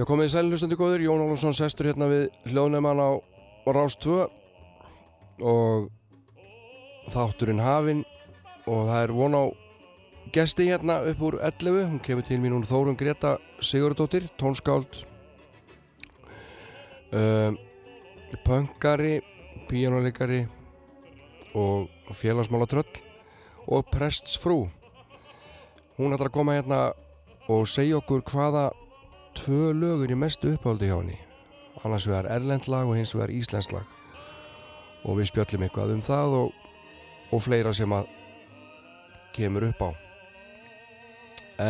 Já, komið í sælustandi góður, Jón Ólarsson sestur hérna við hljóðnæman á Rás 2 og þátturinn hafinn. Og það er von á gesti hérna upp úr 11, hún kemur til mín hún Þórun Greta Sigurdóttir, tónskáld. Uh, pöngari, píjánuleikari og félagsmála tröll og prestsfrú. Hún ætlar að koma hérna og segja okkur hvaða tvö lögur í mestu uppáldi hjá henni. Annars vegar erlendlag og hins vegar íslenslag og við spjöllum eitthvað um það og, og fleira sem að kemur upp á.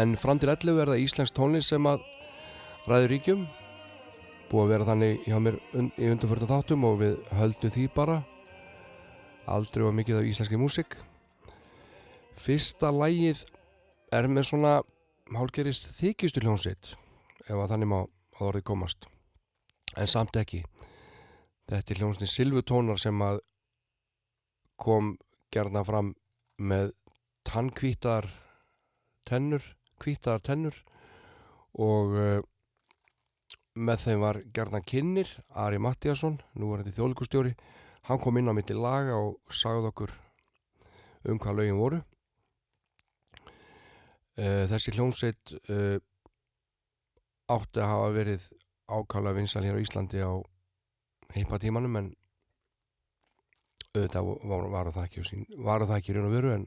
En fram til 11 er það íslensk tónlist sem að ræður ríkjum. Búið að vera þannig hjá mér und, í undanförnum þáttum og við höldum því bara. Aldrei var mikið af íslenski músik fyrsta lægið er með svona hálgerist þykjustu hljónsitt ef að þannig má að orðið komast. En samt ekki. Þetta er hljómsni Silvutónar sem að kom gerna fram með tannkvítar tennur kvítar tennur og uh, með þeim var gerna kynir Ari Mattíasson, nú var þetta þjóðlíkustjóri hann kom inn á mitt í laga og sagði okkur um hvað lögin voru. Uh, þessi hljómsveit uh, átti að hafa verið ákvæmlega vinsal hér á Íslandi á heipatímanum en auðvitað var, var það ekki var það ekki raun og veru en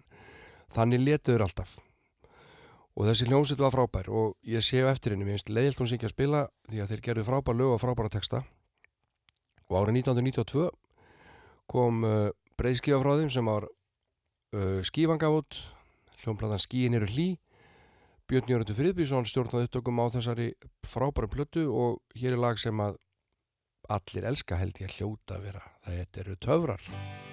þannig letuður alltaf. Og þessi hljómsett var frábær og ég séu eftir henni, mér finnst leiðilt hún sér ekki að spila því að þeir gerðu frábær lög og frábæra texta. Og árið 1992 kom uh, breyðskífa frá þeim sem var uh, skífangafot hljómplatan Skíin eru hlý Björn Jörgur Friðbísson stjórnaði upptökum á þessari frábæra plötu og hér er lag sem að allir elska held ég að hljóta að vera. Það Töfrar, töfrar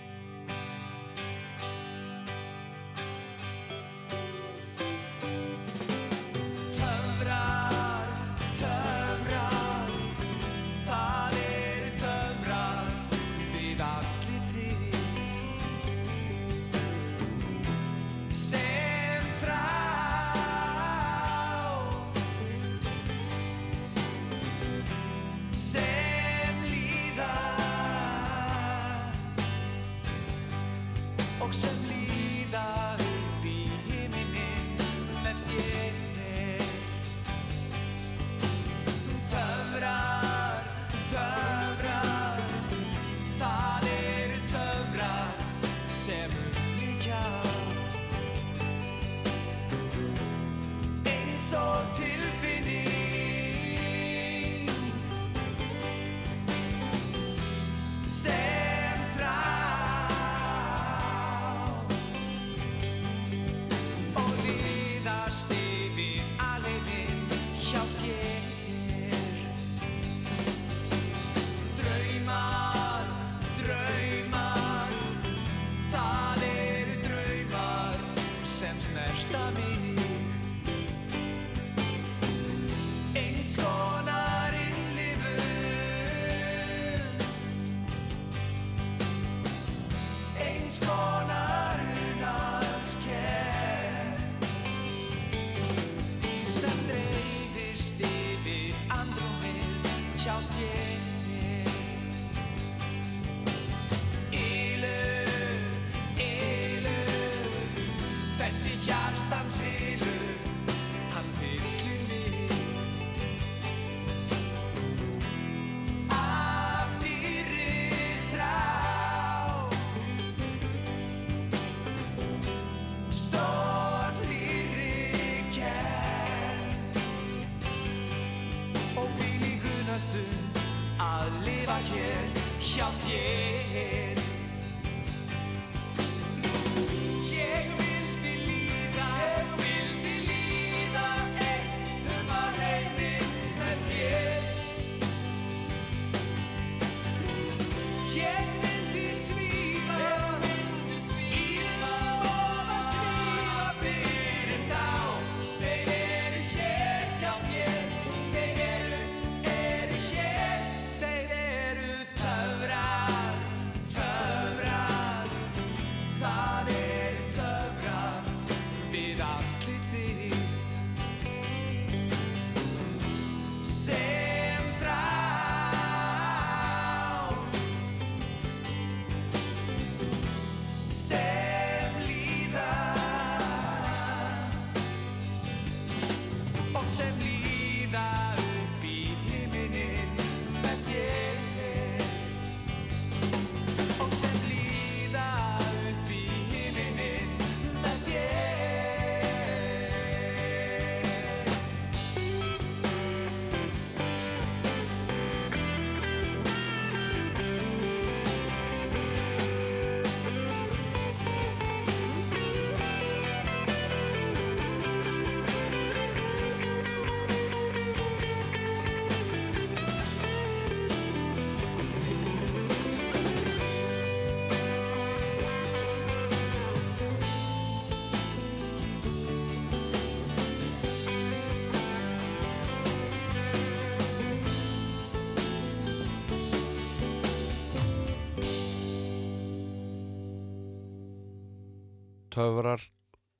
töfrar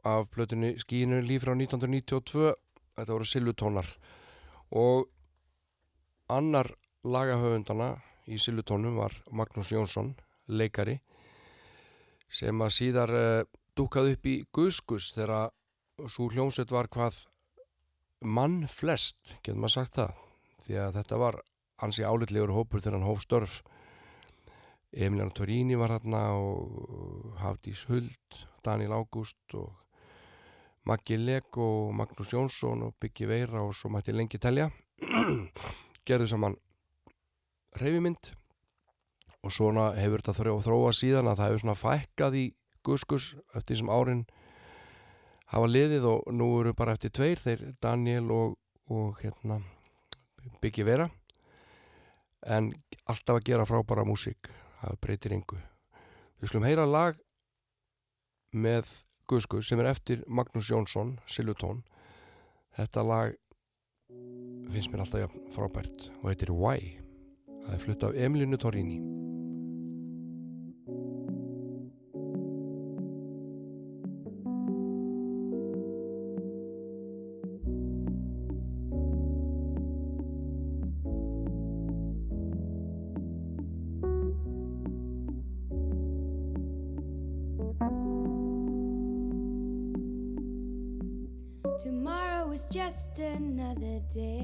af blötunni Skíinu líf frá 1992 þetta voru Silvutónar og annar lagahöfundana í Silvutónum var Magnús Jónsson leikari sem að síðar uh, dúkaði upp í Guskus þegar svo hljómsveit var hvað mann flest, getur maður sagt það? Því að þetta var ansi álitlegur hópur þegar hann hóf störf Emiliano Torini var hérna og Hafdís Huld Daniel Ágúst og Maggi Legg og Magnús Jónsson og Byggi Veira og svo mætti lengi telja. Gerðu saman reyfimynd og svona hefur þetta þrjá þróa síðan að það hefur svona fækkað í guskus eftir þessum árin hafa liðið og nú eru bara eftir tveir þeir Daniel og, og hérna, Byggi Vera en alltaf að gera frábæra músík það breytir yngu við skulum heyra lag með Guskus sem er eftir Magnús Jónsson Silutón þetta lag finnst mér alltaf frábært og heitir Why? Það er flutt af Emilinu Torrini day.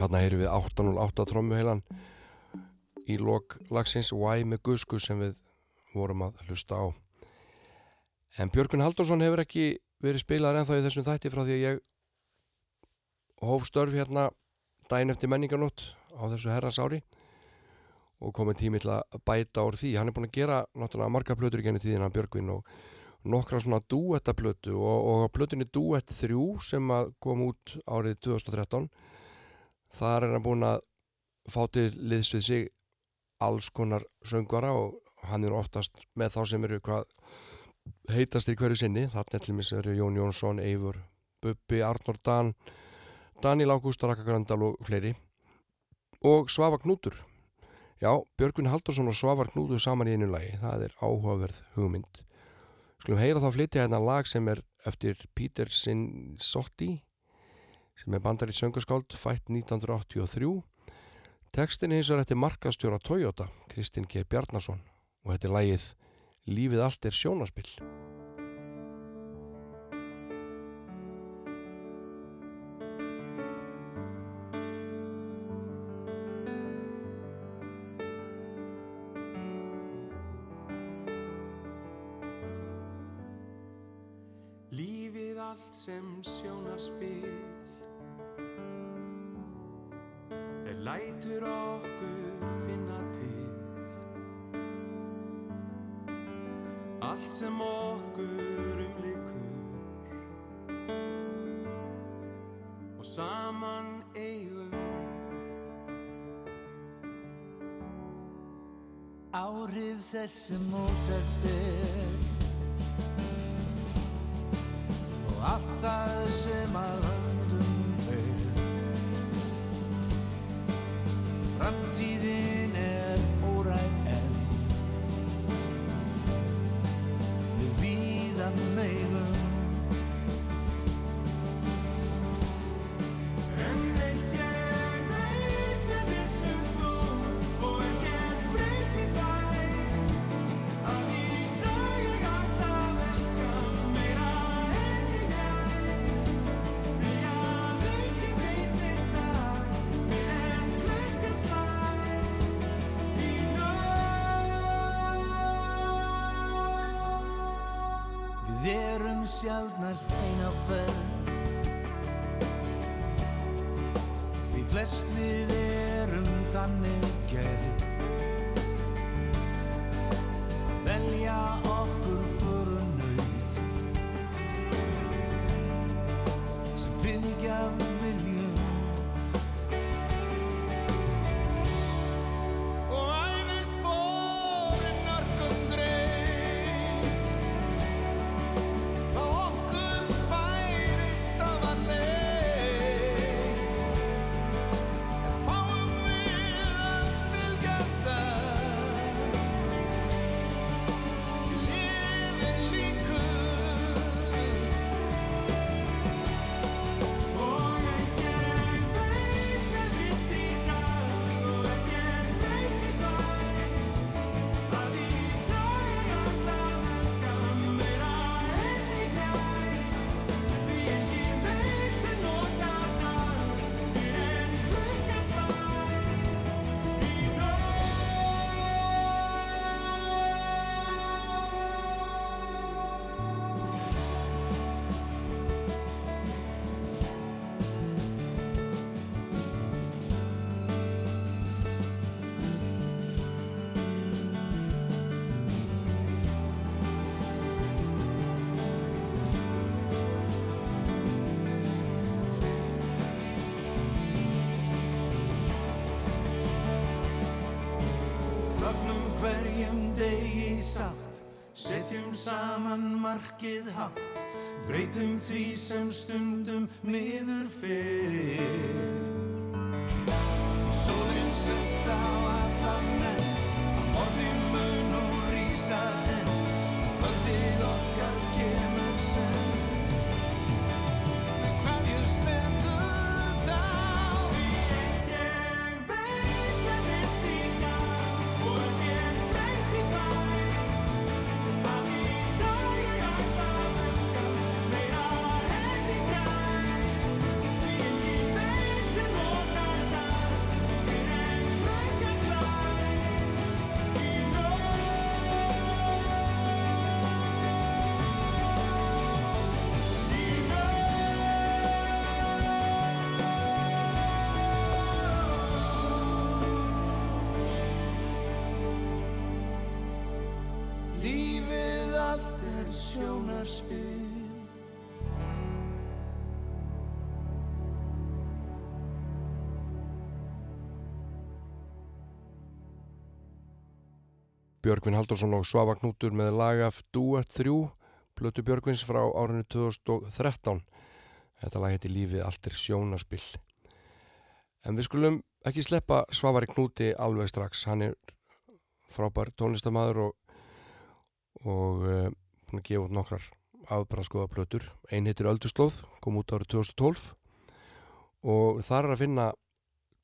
Þarna heyrum við 808 trommuheilan í lok lagsins Y með Gusku sem við vorum að hlusta á. En Björgun Haldursson hefur ekki verið spilaðar ennþá í þessum þætti frá því að ég hóf störf hérna dæin eftir menningarnótt á þessu herrans ári og komið tími til að bæta úr því. Hann er búin að gera náttúrulega marga plötur í genið tíðina Björgvin og nokkra svona duettaplötu og, og plötunni Duett 3 sem kom út árið 2013 þar er hann búin að fá til liðs við sig alls konar söngvara og hann er oftast með þá sem eru hvað heitast í hverju sinni. Þarna til mis eru Jón Jónsson, Eivur Bubbi, Arnór Dan Daniel Ágúst, Raka Gröndal og fleiri. Og Svafa Knútur. Já, Björgun Haldursson og Svafa Knútur saman í einu lagi, það er áhugaverð hugmynd. Skulum heyra þá flytja hérna lag sem er eftir Peter Sinsotti sem er bandar í söngaskáld fætt 1983 Tekstin eins og eftir markastjóra Toyota Kristinn G. Bjarnason og þetta er lagið Lífið allt er sjónaspill Áhrif þessum Erum sjálfnast eina ferð. Því flest við erum þannig gerð Breytum því sem stundum miður Björgvin Haldursson og Svava Knútur með lag af Duet 3 Plötu Björgvins frá árinu 2013 Þetta lag heiti Lífið allt er sjónaspill En við skulum ekki sleppa Svavari Knúti alveg strax. Hann er frábær tónlistamæður og og uh, gefa út nokkrar afbræðskoða plötur. Ein heitir Ölduslóð, kom út árið 2012 og þar er að finna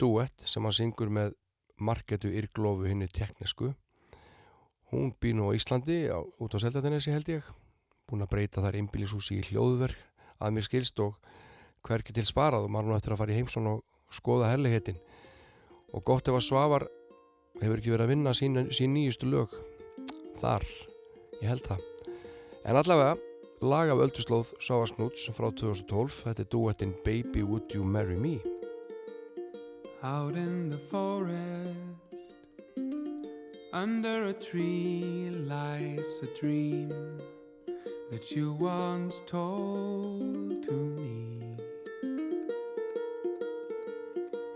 duett sem hann syngur með Marketu Yrglofu hinni teknisku Hún býr nú á Íslandi á, út á Seldatinesi held ég. Búin að breyta þar einbýlishúsi í hljóðverk að mér skilst og hverki til sparað og maður nú eftir að fara í heimsón og skoða herligheitin og gott ef að Svavar hefur ekki verið að vinna sín, sín nýjustu lög þar, ég held það. En allavega lag af ölduslóð Svavars Knúts frá 2012 þetta er duettinn Baby Would You Marry Me? Out in the forest, under a tree lies a dream that you once told to me.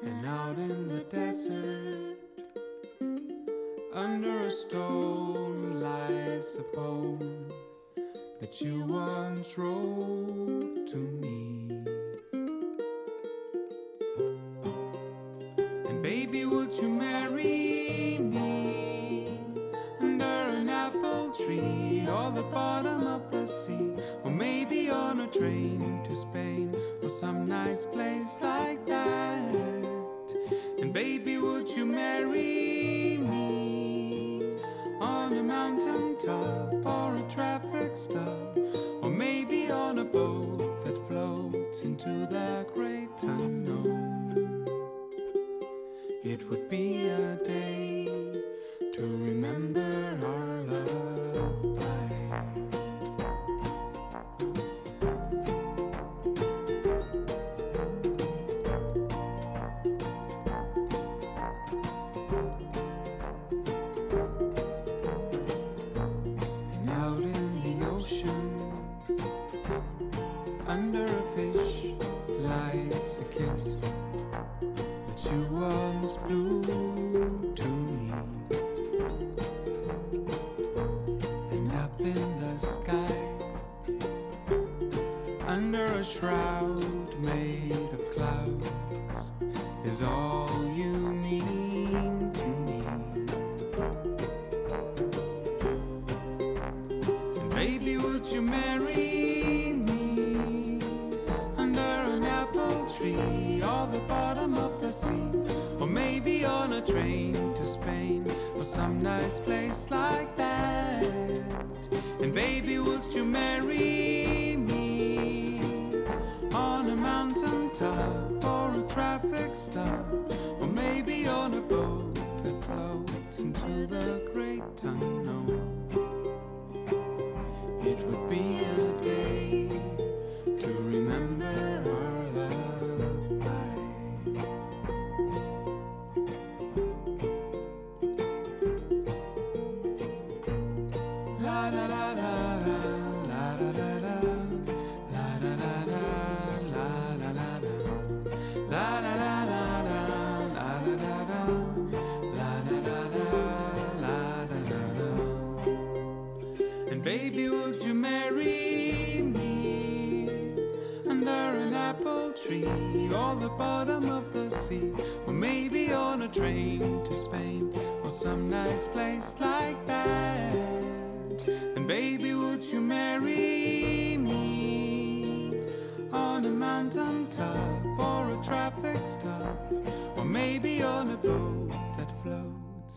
And out in the desert, under a stone lies a poem that you once wrote to me. And baby, would you marry bottom of the sea, or maybe on a train to Spain or some nice place like that? And baby, would you marry me on a mountain top or a traffic stop,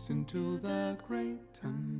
floats into the great unknown?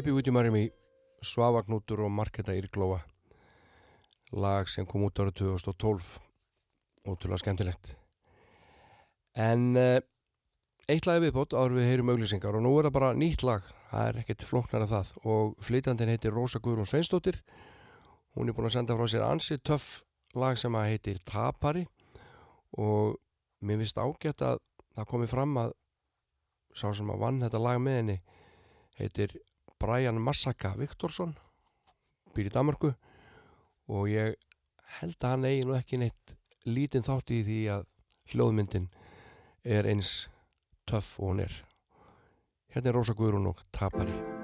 Baby Would You Marry Me? Svavagnútur og Marketa Írglóa. Lag sem kom út árið 2012 ótrúlega skemmtilegt. En uh, eitt lag er viðbót áður við heyrum auglýsingar og nú er það bara nýtt lag. Það er ekkert flóknar að það. Og flytjandinn heitir Rósa Guðrún Sveinsdóttir. Hún er búin að senda frá sér ansi töff lag sem að heitir Tapari. Og mér finnst ágætt að það komi fram að sá sem að vann þetta lag með henni heitir Brian Massaka Viktorsson býr í Danmarku og ég held að hann eigi nú ekki neitt lítinn þátt í því að hljóðmyndin er eins töff og hún er. Hérna er Rósa Guðrún og Tapari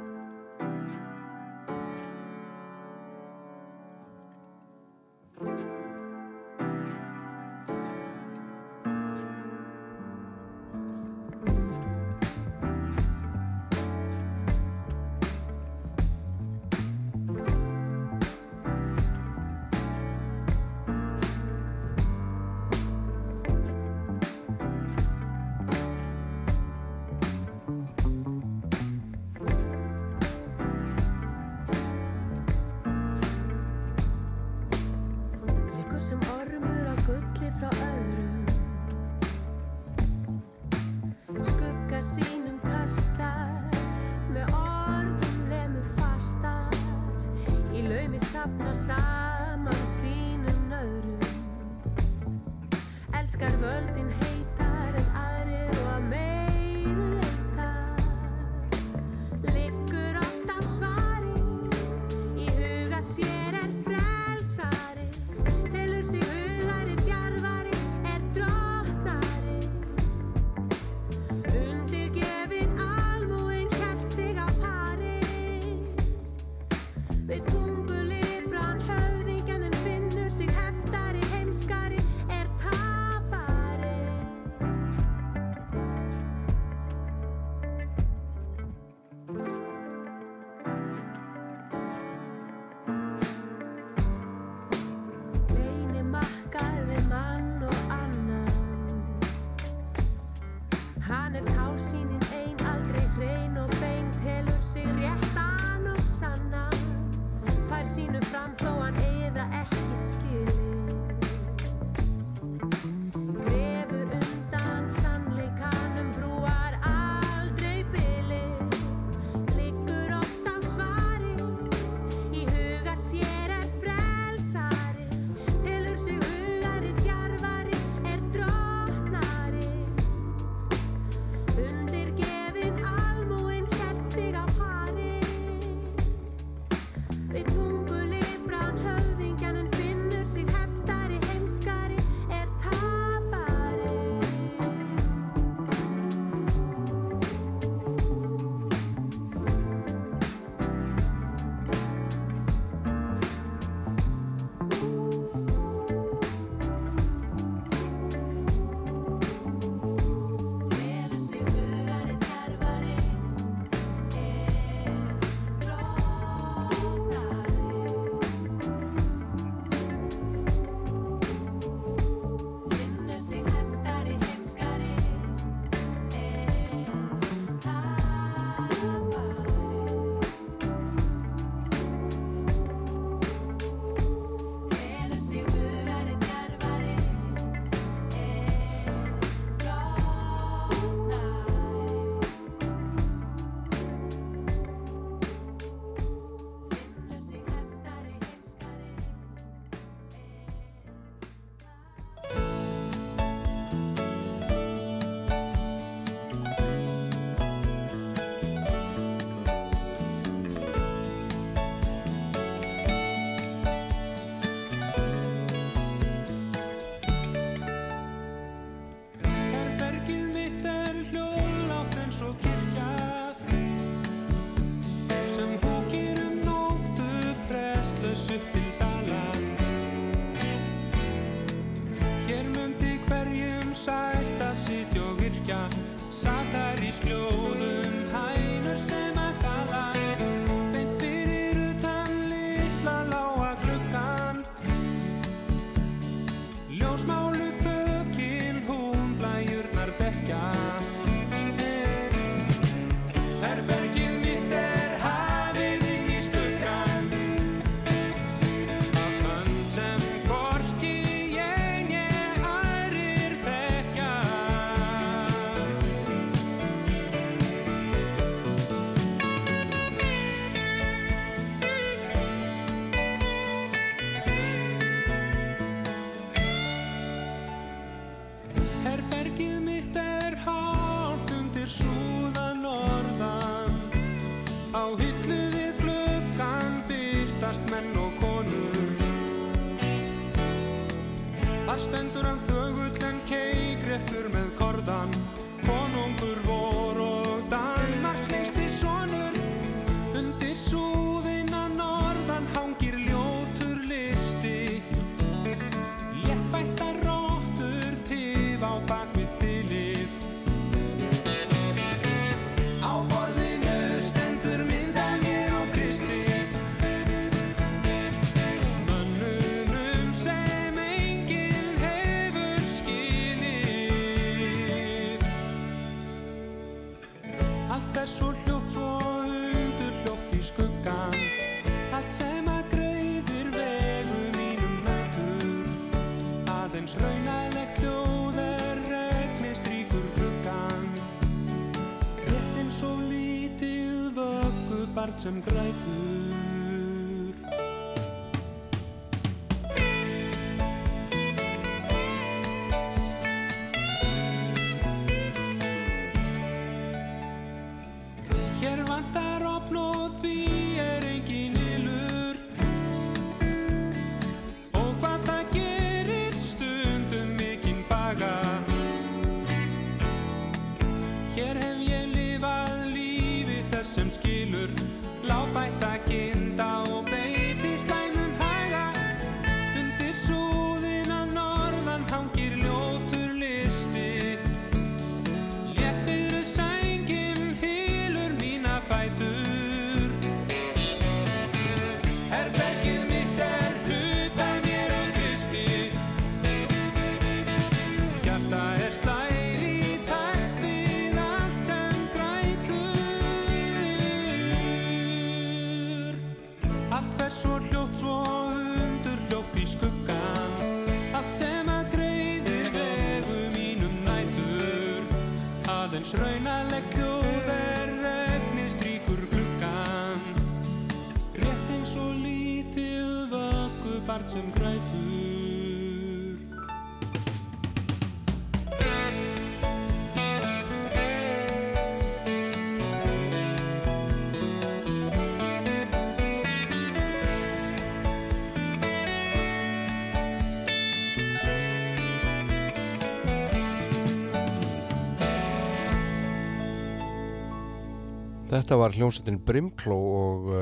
Þetta var hljómsettin Brimkló og uh,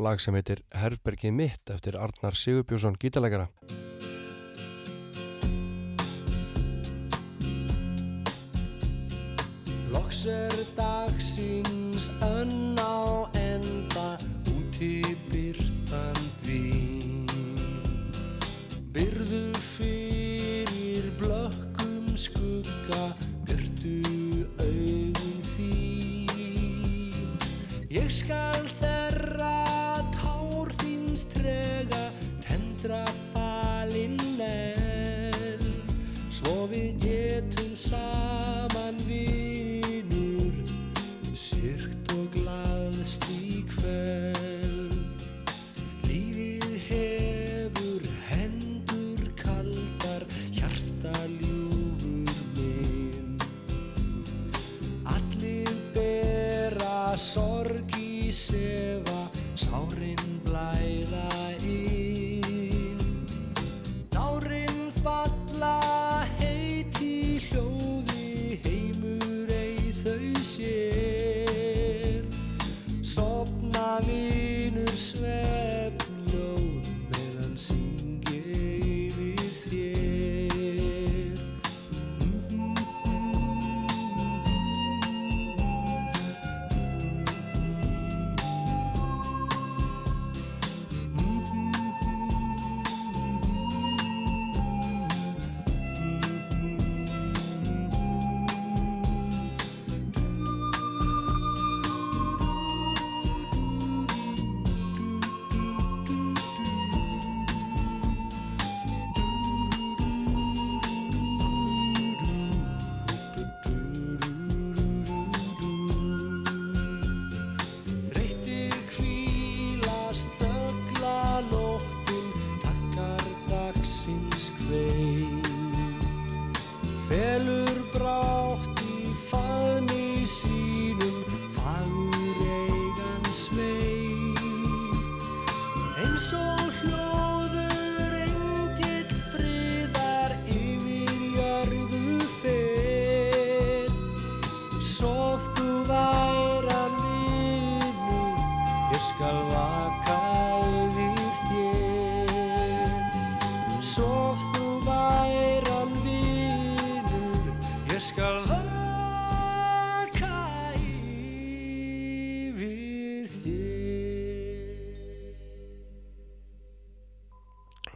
lag sem heitir Herbergið mitt eftir Arnar Sigurbjörnsson gítalegara. Loks er dagsins önn á enda út í byrtand vín Byrðu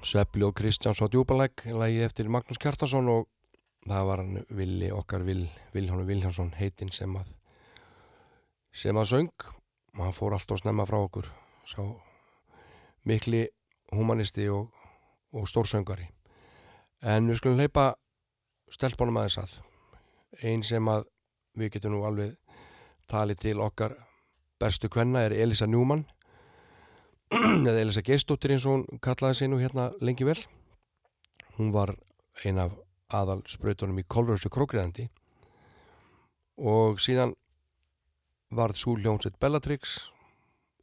Svepli og Kristjáns á djúbalæk lagi eftir Magnús Kjartason og það var hann Vili okkar Vil, Vilhjánu Vilhjánsson heitinn sem að sem að söng. Og hann fór alltaf snemma frá okkur. Sá mikli humanisti og, og stórsöngari en við skulum hleypa stelpunum aðeins að. Ein sem að við getum nú alveg talið til okkar bestu kvenna er Elisa Newman eða Elisa Geistóttir eins og hún kallaði sig nú hérna lengi vel. Hún var ein af aðal sprautunum í Kolröðsu krókriðandi og síðan varð svo hljómsveit Bellatrix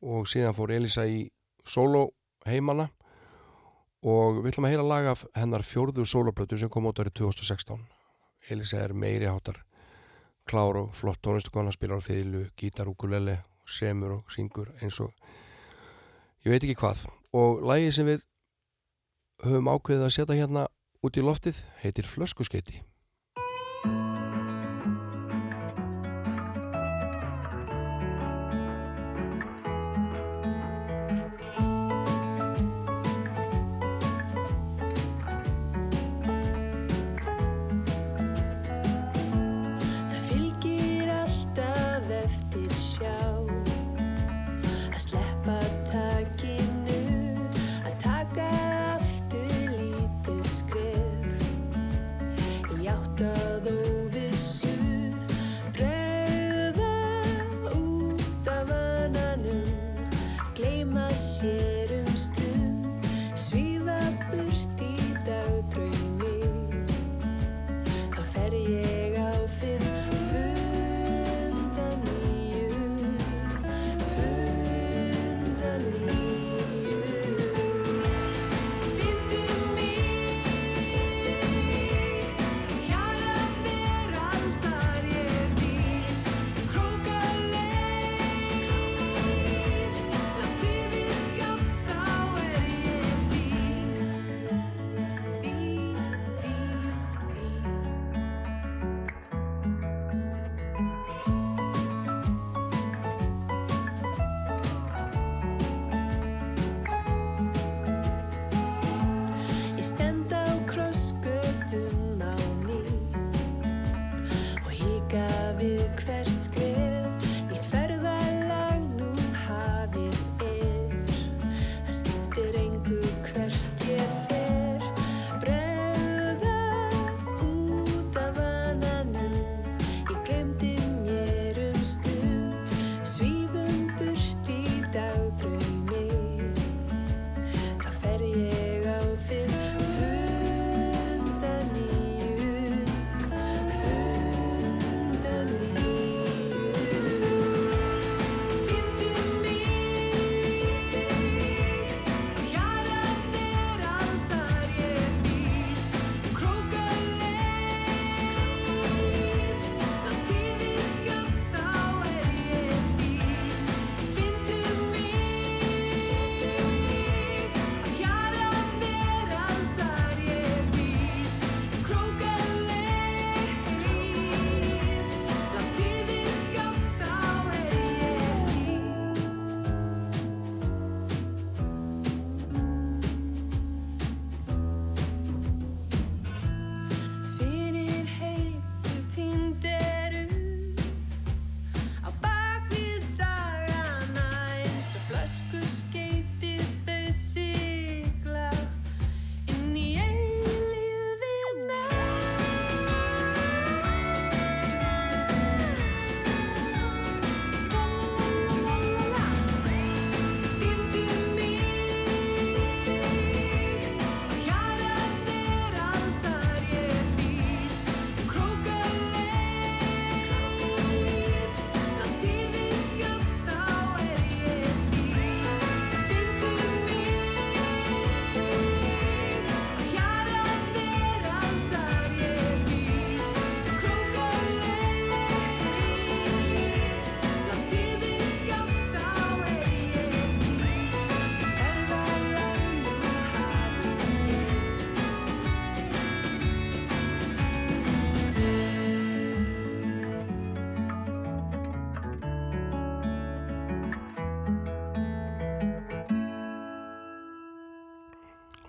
og síðan fór Elisa í solo heimana og við ætlum að heyra lag af hennar fjórðu soloplötu sem kom út árið 2016 Elisa er meiri hátar klár og flott tónlistakona spilar á fiðlu, gítar, ukulele semur og syngur eins og ég veit ekki hvað. Og lagið sem við höfum ákveðið að setja hérna út í loftið heitir Flöskuskeiti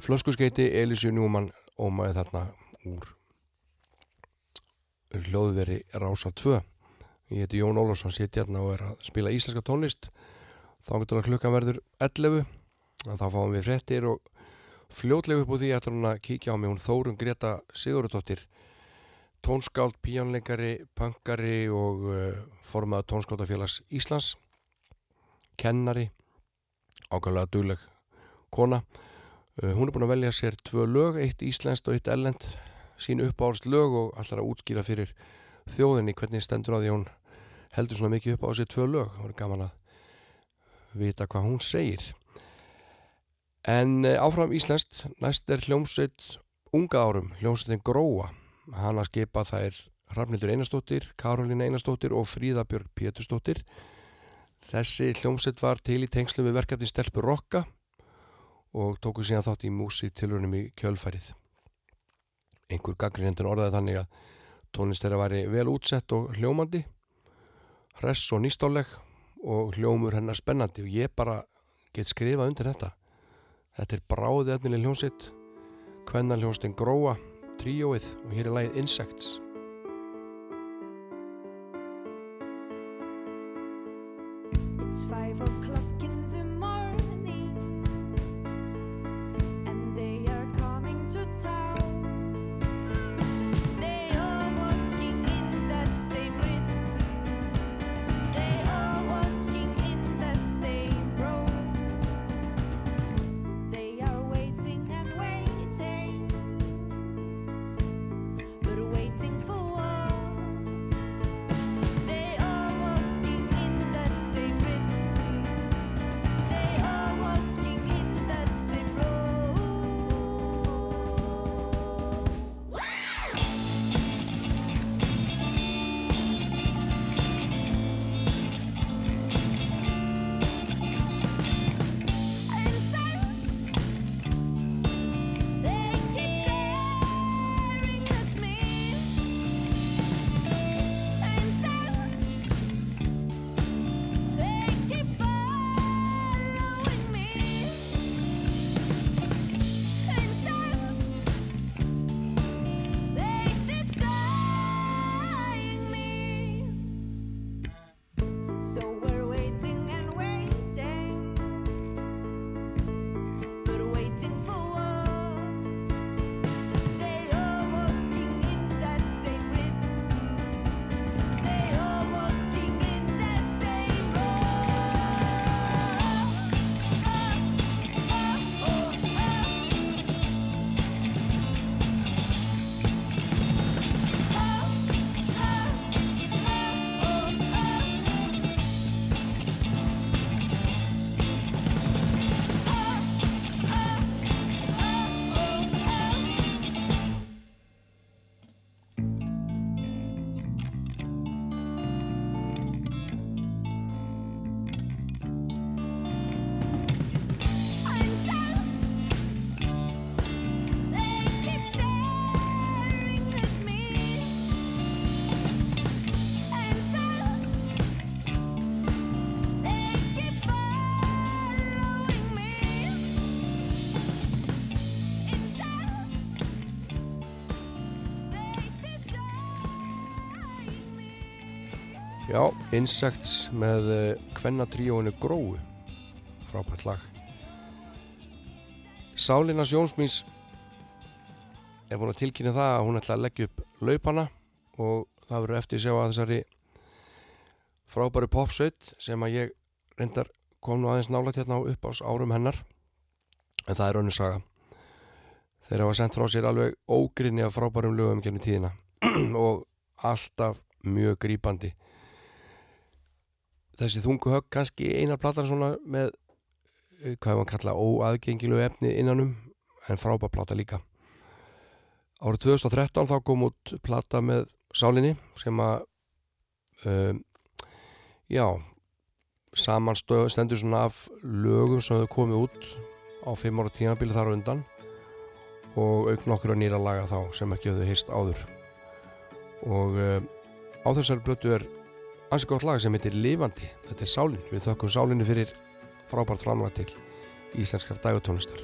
flöskuskeiti Elísu Njúmann ómaði þarna úr hljóðveri Rása 2 ég heiti Jón Ólafsson sitt hérna og er að spila íslenska tónlist. Þá getur að klukkan verður 11 en þá fáum við fréttir og fljótlega upp úr því ætlar hún að kíkja á mig. Hún Þórun Greta Sigurðardóttir tónskáld, píjónleikari pöngari og uh, formaða tónskáldafélags Íslands kennari ákvæmlega dugleg kona hún er búin að velja sér tvö lög eitt íslenskt og eitt ellend sín uppáhalds lög og allar að útskýra fyrir þjóðinni hvernig stendur á því að hún heldur svona mikið upp á sér tvö lög. Það voru gaman að vita hvað hún segir. En uh, áfram íslenskt. Næst er hljómsveit unga árum hljómsveitin Gróa. Hann að skipa það er Rafnildur Einarstóttir, Karolín Einarstóttir og Fríðabjörg Péturstóttir Þessi hljómsveit var til í tengslu við verkefni Stelpur Rokka og tóku síðan þátt í músi tilhörnum í kjölfærið. Einhver gaggrinendur orðaði þannig að tónlist þeirra væri vel útsett og hljómandi, hress og nýstáleg og hljómur hennar spennandi og ég bara get skrifað undir þetta. Þetta er bráðið efnileg hljómsveit, hvenna hljómsveitin Gróa, tríóið og hér er lagið Insects. Insects með kvennatríóinu Gróu. Frábært lag. Sálinas Jónsmís er búin að tilkynna það að hún ætla að leggja upp laupana og það verður eftir sjá að þessari frábæru popsveit sem að ég reyndar kom nú aðeins nálægt hérna á upp ás árum hennar. En það er önnur saga. Þeir hafa sendt frá sér alveg ógrinni af frábærum lögum gennum tíðina og alltaf mjög grípandi þessi þungu högg kannski eina platan svona með eh, hvað hann kalla óaðgengilegu efni innanum en frábær plata líka. Árið 2013 þá kom út plata með sálinni sem að um, já saman stöð, stendur svona af lögum sem hefur komið út á 5 ára tímabili þar undan og auk nokkur að nýra laga þá sem ekki hefðu heyrst áður. Og um, á þessari blötu er ansi gott lag sem heitir Livandi þetta er Sálin, við þökkum Sálinni fyrir frábært framlag til íslenskar dægutónlistar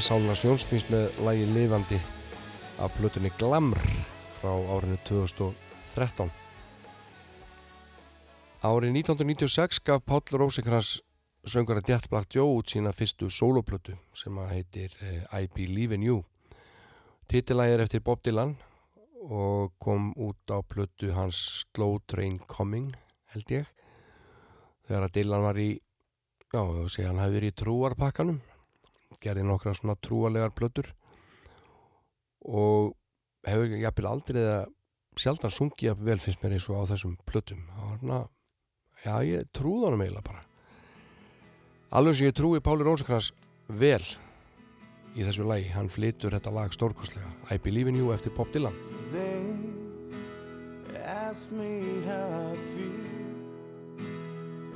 Sála Sjónsmís með lægi Lifandi af plötunni Glamr frá árinu 2013. Árið 1996 gaf Páll Rósinkrans söngara Jet Black Joe út sína fyrstu soloplötu sem að heitir eh, I Believe in You. Titilægi er eftir Bob Dylan og kom út á plötu hans Slow Train Coming held ég. Þegar að Dylan var í, já, ég sé hann hafi verið í trúarpakkanum gerði nokkra svona trúalegar plötur og hefur jafnvel aldrei eða sjaldan sungið jafn vel finnst mér eins og á þessum það var svona, já ég trúði honum eiginlega bara. Alveg sem ég trúi Páli Rónsakrans vel í þessu lagi, hann flytur þetta lag stórkostlega. I Believe in You eftir Bob Dylan. They ask me how I feel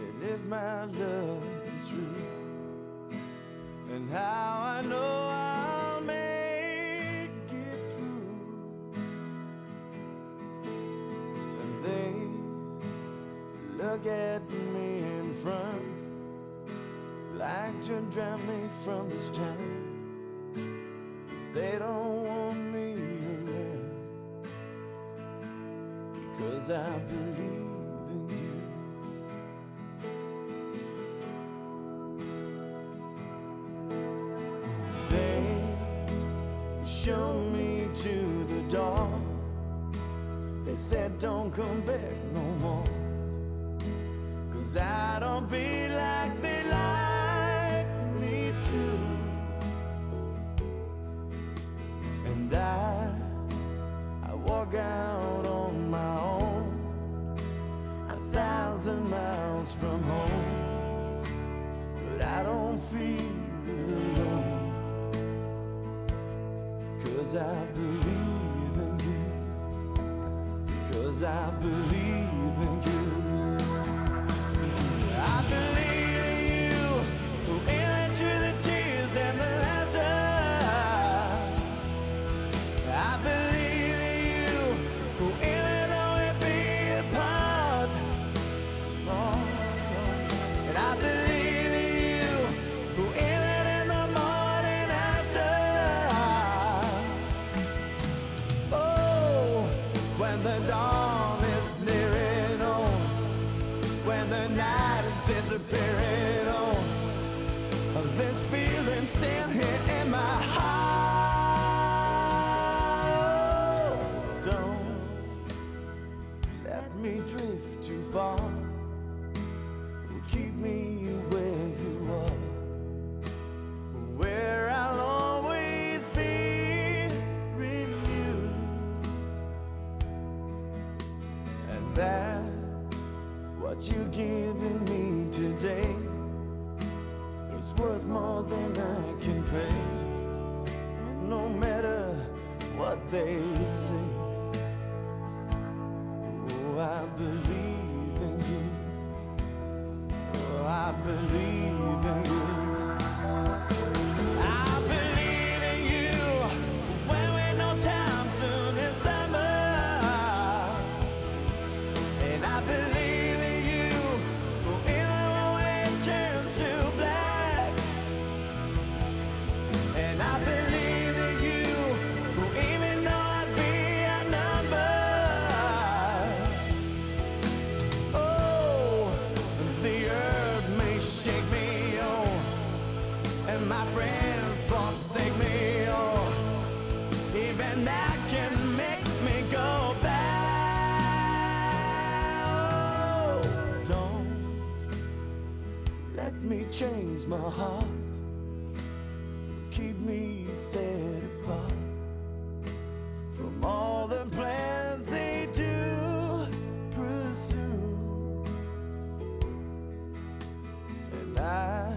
and if my love is real and how I know I'll make it through. And they look at me in front like to drown me from this town. They don't want me around because I believe said, Don't come back no more. Cause I don't be like they like me to. And I, I walk out on my own, a thousand miles from home. But I don't feel alone. Cause I believe. Cause I believe in you. My heart, keep me set apart from all the plans they do pursue. And I,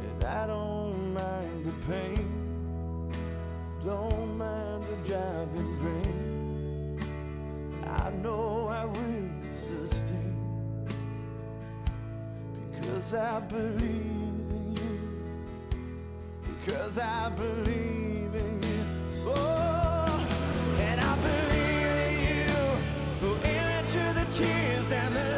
and I don't mind the pain, don't mind the driving because I believe in you. Because I believe in you. Oh, and I believe in you. Oh, into the tears and the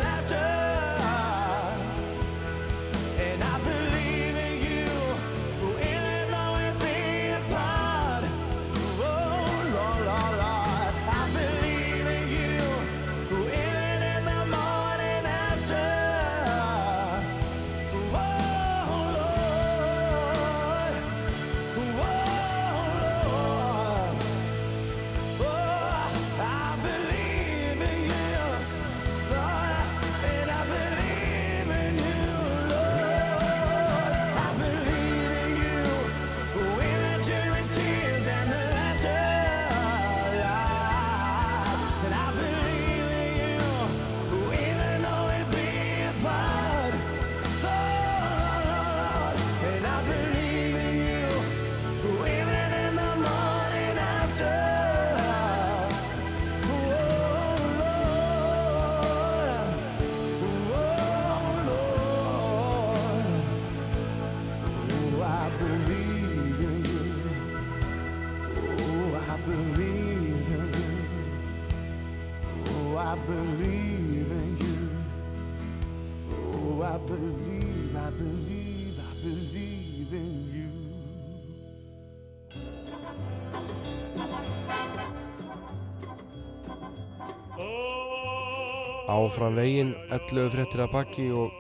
áfram veginn 11 fréttir að bakki og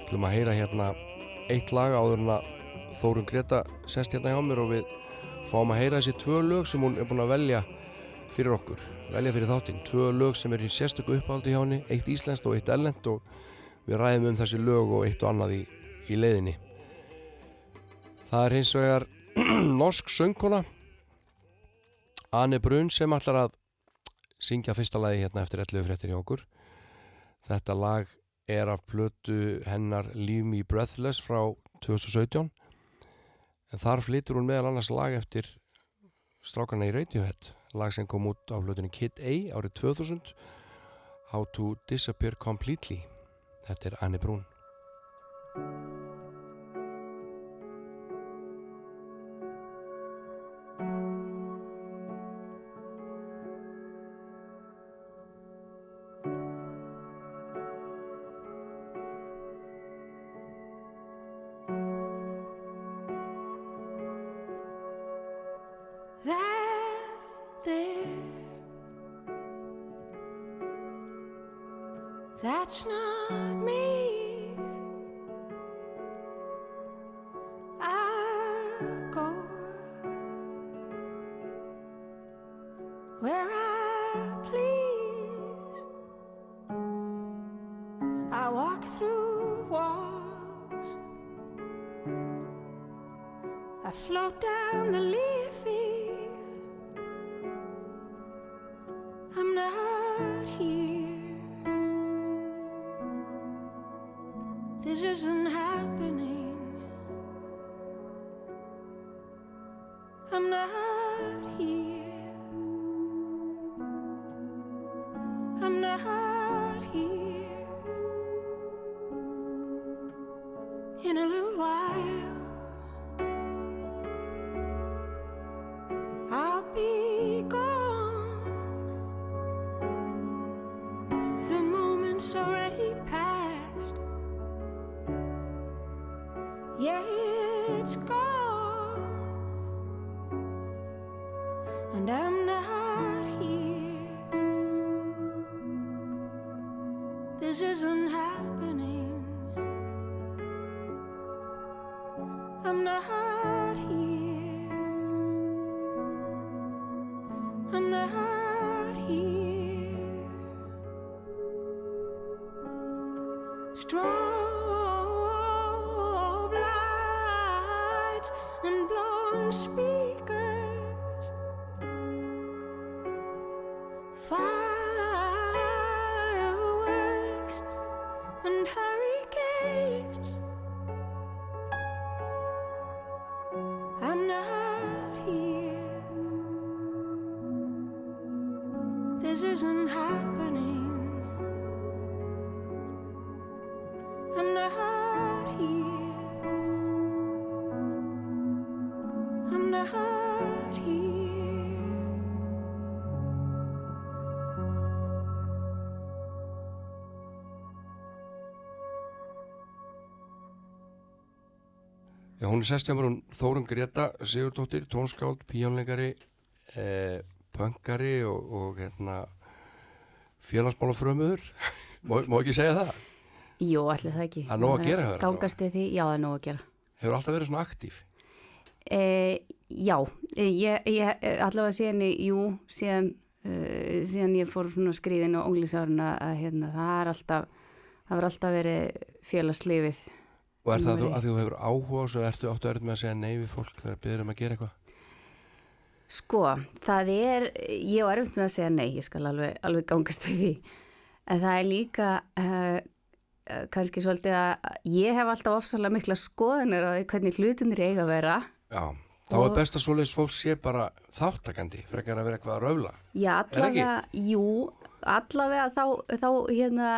ætlum að heyra hérna eitt lag áður en að Þórun Greta sest hérna hjá mér og við fáum að heyra þessi tvö lög sem hún er búin að velja fyrir okkur, velja fyrir þáttinn. Tvö lög sem er í sérstöku uppáldi hjá henni eitt íslenskt og eitt ellend og við ræðum um þessi lög og eitt og annað í, í leiðinni. Það er hins vegar norsk söngkona Anne Brun sem ætlar að syngja fyrsta lagi hérna eftir 11 fréttir hjá okkur. Þetta lag er af plötu hennar Leave Me Breathless frá 2017 en þar flytur hún meðal annars lag eftir strákarna í Radiohead lag sem kom út á plötunni Kid A árið 2000 How to Disappear Completely. Þetta er Anne Brún I'm not here. I'm not hún er sest hjá mér hún Þórun Greta Sigurdóttir, tónskáld, píjónleikari, eh, pöngari og, og hérna, félagsmálafrömmuður. má, má ekki segja það? Jú, allir það ekki. Það er nóg að gera hjá þér Gangast við því, já, það er nóg að gera. Hefur alltaf verið svona aktíf? E, já, e, ég, ég e, allavega síðan, jú, síðan, uh, síðan ég fór svona skriðin á unglísáruna að hérna, það er alltaf, það var alltaf verið félagslifið. Og er það þú, að þú hefur áhuga og svo ertu áttu erð með að segja nei við fólk þegar byrður um að gera eitthvað? Sko, það er, ég var erfitt með að segja nei, ég skal alveg, alveg gangast við því. En það er líka uh, kannski svolítið að ég hef alltaf ofsalega mikla skoðanir á hvernig hlutinir eiga að vera. Já, þá Og- er best að svoleiðis fólk sé bara þáttakandi, frekar að vera eitthvað að röfla. Já, það allavega, jú, allavega þá, þá, hérna,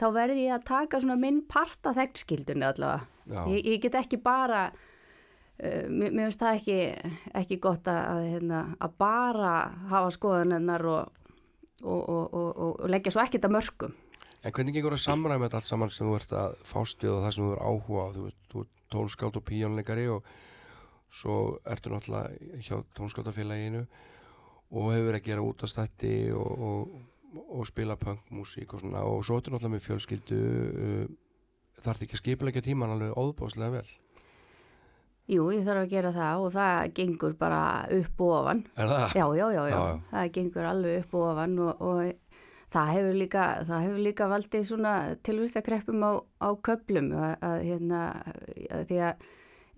þá verði ég að taka svona minn part af þekkskildunni allavega. Ég, ég get ekki bara, uh, mér, finnst það ekki, ekki gott að, að, hérna, að bara hafa skoðanennar og, og, og, og, leggja svo ekkert að mörgum. En hvernig gengur að samræma þetta allt saman sem þú ert að fást við og það sem þú er áhuga á? Þú, ert- ert tónskáld og píjónleikari og svo ertu náttúrulega hjá tónskáldafélaginu og hefur að gera útastætti og, og, og spila punkmúsík og svona og svo ertu náttúrulega með fjölskyldu uh, þarf ekki að skipulegja tíman alveg óðbáslega vel. Jú, ég þarf að gera það og það gengur bara upp og ofan. Er það? Já, já, já, já. Já, já. það gengur alveg upp og ofan og, og það hefur líka, það hefur líka valdið svona tilvistakreppum á, á köplum að, að hérna, að því að,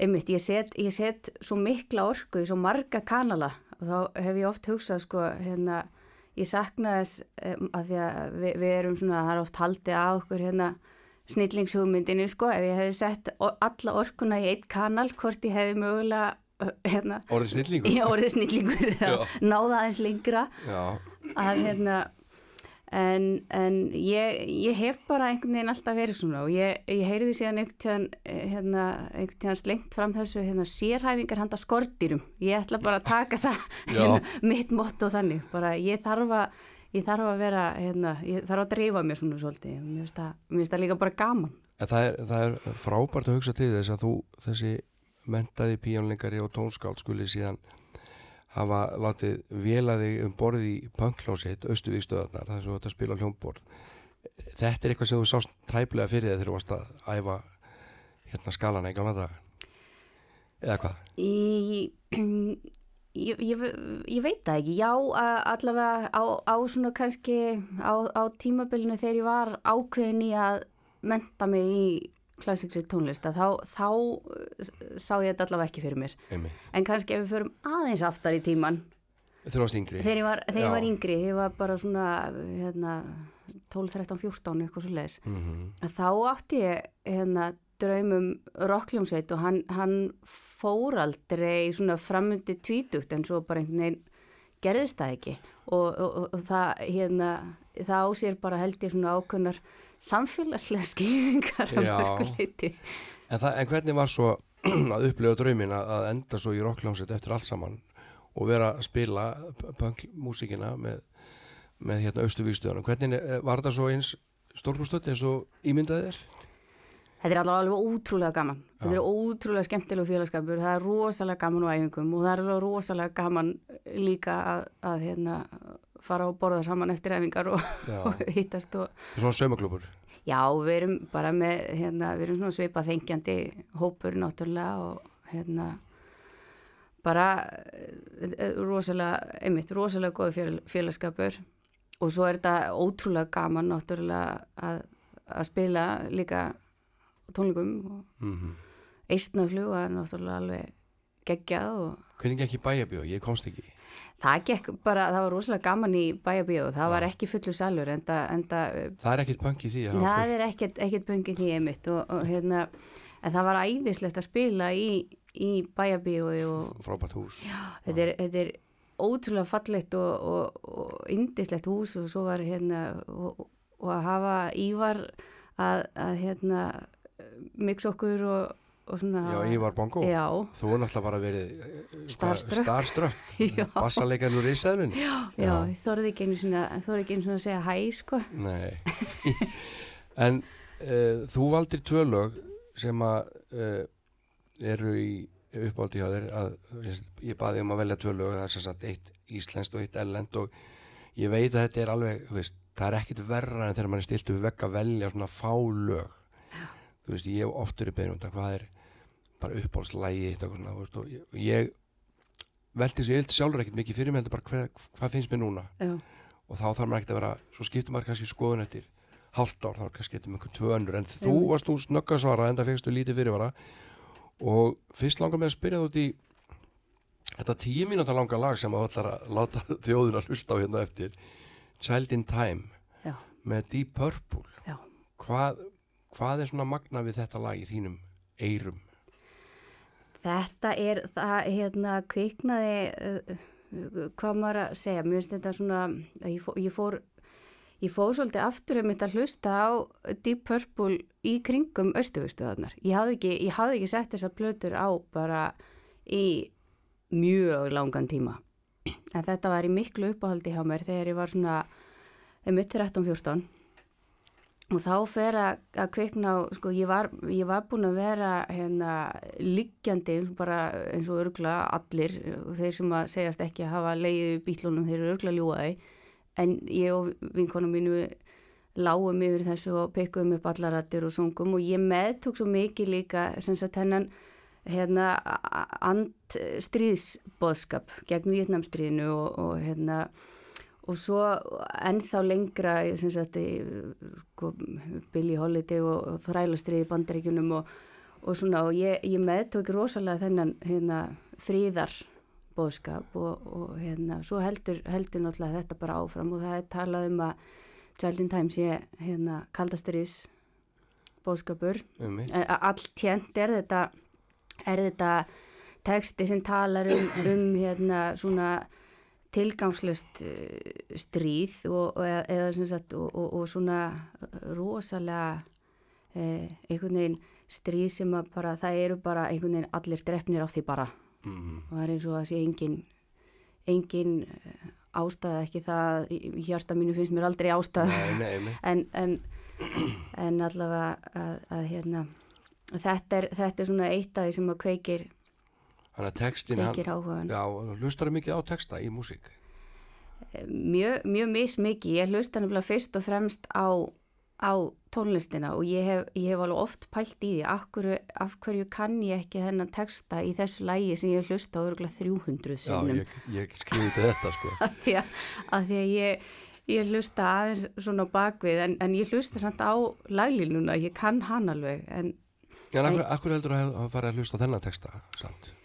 einmitt, ég set, ég set svo mikla orku í svo marga kanala og þá hef ég oft hugsað sko, hérna, ég sakna þess um, að því að við, við erum svona, það er oft haldið á okkur hérna, snillingshugmyndinni sko, ef ég hefði sett alla orkuna í eitt kanal, hvort ég hefði mögulega hérna, Orðið snillingur? ég orðið snillingur Já. náða aðeins lengra Já, að hérna en, en ég, ég hef bara einhvern veginn alltaf verið svona og ég, ég heyriði síðan einhvern tíðan hérna, einhvern tíðan slengt fram þessu hérna, sérhæfingar handa skortýrum ég ætla bara að taka það hérna, mitt motto þannig, bara ég þarf að ég þarf að vera, hérna, ég þarf að dreifa mér svona svolítið, mér finnst það, það líka bara gaman. En það er, það er frábært að hugsa til þess að þú, þessi mentaði píjónleikari og tónskáld skuli síðan hafa látið vélaði um borðið í punklósitt, austuvíkstöðarnar, þar sem þú ert að spila á hljómborð. Þetta er eitthvað sem þú sást tæplega fyrir þegar þú varst að æfa hérna skalana í gamla daga. Eða hvað? Í, ég, ég, ég veit það ekki, já allavega á, á svona kannski á, á tímabilinu þegar ég var ákveðin í að menta mig í klassikri tónlist að þá, þá uh, sá ég þetta allavega ekki fyrir mér. Einmitt. en kannski ef við förum aðeins aftar í tíman Þegar ég var, þegar ég var yngri, ég var bara svona hérna, 12, 13, 14 eitthvað svo leiðis Mm að þá átti ég hérna, draumum rockljómsveit og hann, hann fór aldrei svona framundi tvítugt en svo bara einhvern veginn gerðist það ekki. Og, og, og, það, hérna, það á sér bara held ég svona ákveðnar samfélagslega skýringar Já. mörguleiti. En, það, en hvernig var svo að upplifa draumin að, enda svo í rockljónsett eftir allt saman og vera að spila punkmúsíkina með, með hérna austuvíkstöðunum. Hvernig eh, var þetta svo eins stórkustöld eins og ímyndaði þér? Þetta er allavega alveg ótrúlega gaman. Þetta Já. er ótrúlega skemmtilegu félagskapur. Það er rosalega gaman á æfingum og það er alveg rosalega gaman líka að, að hérna, fara og borða saman eftir æfingar og, og hittast og Þetta er svona saumaklubur. Já, við erum bara með, hérna, við erum svona svipað þengjandi hópur náttúrulega og hérna bara eh, eh, rosalega, einmitt, rosalega góð fél, félagskapur og svo er þetta ótrúlega gaman náttúrulega að, að spila líka á tónleikum og Mm eistnaflug var náttúrulega alveg geggjað og Hvernig ekki bæjabjó? Ég komst ekki. Það gekk bara, það var rosalega gaman í bæjabíu það var ekki fullu salur en það Það er ekkit punk í því það fullt. er ekkert, ekkert böngin í einmitt og, og hérna, en það var æðislegt að spila í, í bæjabíu og frábært hús. þetta er, þetta er ótrúlega fallegt og, og, og indislegt hús og svo var hérna og, og að hafa Ívar að, að hérna mix okkur og, og svona Já, Ívar Bongo. já, Þú er náttúrulega bara verið. Já. Bassalegarinn úr Ísæðun. já, Já. þorði ekki einu svona þorði ekki einu svona að segja hæ sko Nei. en uh, þú valdir tvö lög sem að uh, eru í uppáldi hjá þér að ég baði um að velja tvö lög það er sagt eitt íslenskt og eitt ellend og ég veit að þetta er alveg veist, það er ekkit verra en þegar mann er stilt við vegg að velja svona fá lög þú veist, ég oftur í beinum þetta hvað er bara uppáhaldslægi eitt og ég, velti þessu yld sjálfur ekkit mikið fyrir mig heldur bara hvað, hvað finnst mér núna. Já, og þá þarf maður ekkert að vera svo skiptir maður kannski skoðun eftir hálft ár, þá er kannski getur með einhvern tvö önnur. En þú Einmitt. varst nú snögga svara en það fegstu lítið fyrirvara. Og fyrst langar með að spyrja þú út í þetta tíu mínúta langa lag sem að ætlar að láta þjóðin að hlusta á hérna eftir. Child in Time já, með Deep Purple. Já. hvað, hvað er svona magna við þetta lag í þínum eyrum Þetta er, það hérna kviknaði, uh, hvað maður að segja, mér finnst þetta svona, ég fór, ég fór, ég fór svolítið aftur um þetta að hlusta á Deep Purple í kringum Östuvistuðarnar. Ég hafði ekki, ég hafði ekki sett þessar plötur á bara í mjög langan tíma. En þetta var í miklu uppáhaldi hjá mér þegar ég var svona, um 13-14 og þá fer að, að kvikna á, sko, ég var, ég var búin að vera hérna liggjandi bara eins og örgla allir og þeir sem að segjast ekki að hafa leiðið bílunum, þeir eru örgla ljúaði en ég og vinkonum mínu lágum yfir þessu og pekkuðum upp allarattir og sungum og ég meðtók svo mikið líka sem sagt hennan hérna andstríðsboðskap gegn Vietnamstríðinu og, og hérna og svo ennþá lengra sem sagt í, sko, Billy Holiday og, og þrælastriði í bandaríkjunum og, og svona og ég, ég meðtók rosalega þennan hérna fríðar bóðskap og, og hérna svo heldur, heldur náttúrulega þetta bara áfram og það er talað um að Child in Time sé hérna kaldastriðs bóðskapur um mitt Eh, all tjent er þetta er þetta texti sem talar um, um hérna svona tilgangslöst uh, stríð og, og, eða, sagt, og, og, og svona rosalega eh, einhvern veginn stríð sem að bara það eru bara einhvern veginn allir drefnir á því bara. Mm, og það er eins og að sé engin engin eh, ástæða ekki það hjarta mínu finnst mér aldrei ástæða. Nei, nei, nei. en, en, en allavega að, að hérna þetta er, þetta er svona eitt af því sem að kveikir, þannig að textin hann, já, hlustar mikið á texta í músík? Mjög, mjög mismikið, ég hlusta nefnilega fyrst og fremst á, á tónlistina og ég hef, ég hef alveg oft pælt í því af hverju, af hverju kann ég ekki þennan texta í þessu lægi sem ég hlusta á örgulega 300 já, sinnum. ég, ég skriði þetta sko. Af því að, að, því að ég, ég hlusta aðeins svona bakvið en, en ég hlusta samt á laglínuna, ég kann hann alveg en en akkur, akkur heldur að hafa farið að hlusta þennan texta samt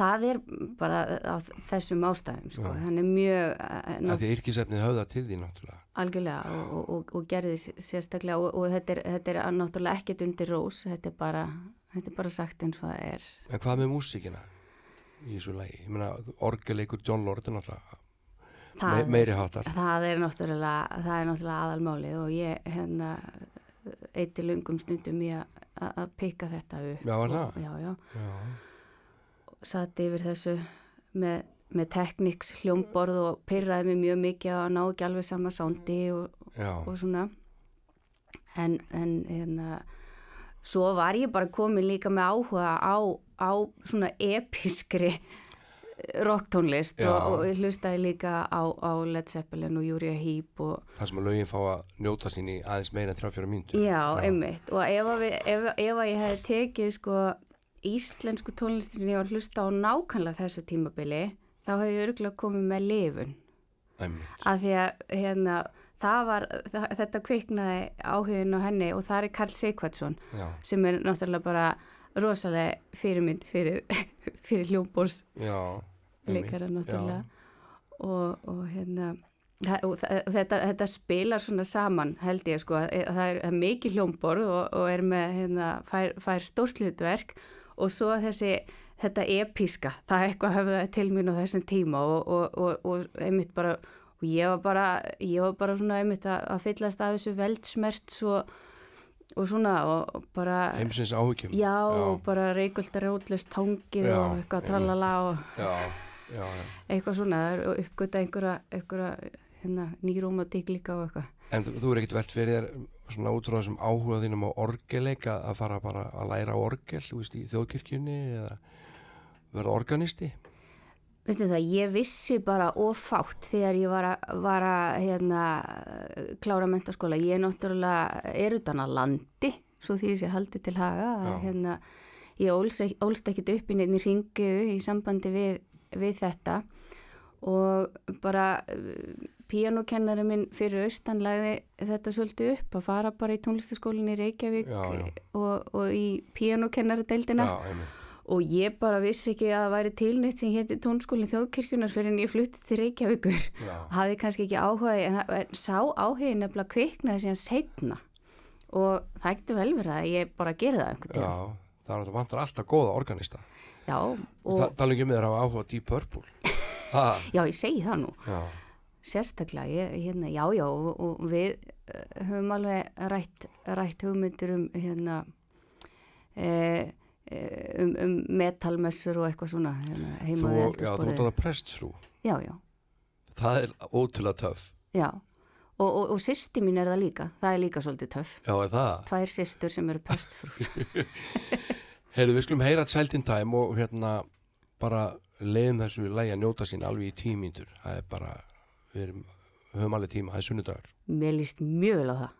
það er bara af þessum ástæðum sko. Hann er mjög eh, að nátt, því yrkisefnið höfða til því náttúrulega. Algjörlega og, og, og, og gerði sérstaklega og, og þetta, er, þetta er náttúrulega ekkert undir rós þetta er bara, þetta er bara sagt eins og það er. En hvað með músíkina í þessu lagi, ég meina orgeleikur John Lord er náttúrulega me, það, meiri hátar það er náttúrulega það er náttúrulega aðalmáli og ég hérna eitti lungum stundum í að að pikka þetta upp. Já, já, já, já, satt yfir þessu með, með tekniks hljómborð og pyrraði mig mjög mikið að ná ekki alveg sama sándi og, já, og svona. En, en hérna svo var ég bara komin líka með áhuga á, á svona episkri rocktónlist Já. og, og hlustaði líka á, á Led Zeppelin og Uriah Heep og það sem að lögin fá að njóta sín í aðeins meira en 3-4 mínútur. Já, einmitt. Og ef, að ef, ef að ég hefði tekið sko íslensku tónlistin sem ég var að hlusta á nákvæmlega þessu tímabili þá hefði ég örgulega komið með lifun. Að því að hérna, það var, það, þetta kviknaði áhugin á henni og það er Karl Sigvardsson já, sem er náttúrulega bara rosalega fyrirmynd fyrir, fyrir hljómbors leikara náttúrulega. Og, og hérna þetta, þetta spilar svona saman held ég sko, að það er, er mikið hljómborð og, og er með hérna, fær, fær stórt hlutverk og svo þessi þetta episka, það er eitthvað höfðaði til mín á þessum tíma og, og, og, og einmitt bara, og ég var bara ég var bara svona einmitt að, að fyllast af þessu veldsmert svo, og svona og, bara heimsins áhyggjum. Já, og bara reykvöldar rótlust tangið Já, og eitthvað tralala og já, já, já. eitthvað svona og uppgöta einhverja, einhverja hérna, nýrómatík líka og eitthvað. En þú, þú er ekkert velt fyrir þér svona út frá þessum áhuga þínum á orgelleik að að fara bara að læra orgel, veist, í þjóðkirkjunni eða verða organisti? Veistu það, ég vissi bara ofátt þegar ég var að, var að hérna, klára mentaskóla. Ég er náttúrulega er utan að landi, svo því sé haldið til haga. að. Hérna, ég ólst, ólst ekkit upp í nefnir ringiðu í sambandi við, við þetta og bara píanókennari minn fyrir austan lagði þetta svolítið upp að fara bara í tónlistaskólinni í Reykjavík Já, já. Og, og í píanókennaradeildina Já, einmitt. og ég bara vissi ekki að það væri tilnýtt sem hétti tónskólinn þjóðkirkjunar fyrir en ég flutti til Reykjavíkur Já, hafði kannski ekki áhugaði en það sá áhugi nefnilega kviknaði síðan setna og það ekkert vel verið að ég bara gera það einhvern já, tíma það er að vantar alltaf góða organista. já, Og og, Ta tala ekki með þér að hafa áhuga á Deep Purple. já, ég segi það nú já, sérstaklega, ég, hérna, já, já og, og við uh, höfum alveg rætt, rætt hugmyndir um hérna e, um, um metalmessur og eitthvað svona hérna, heima við já, þú ert að prestsfrú. já, já, Það er ótrúlega töff. Já, og, og, og sýsti mín er það líka, það er líka svolítið töff. Já, er það? Tvær sýstur sem eru pestfrúr. Heyrðu, við skulum heyra in Time og hérna bara leiðum þessu lægi að njóta sín alveg í tímíndur. Það er bara, við erum, höfum alveg tíma, það er sunnudagur. Mér líst mjög vel á það.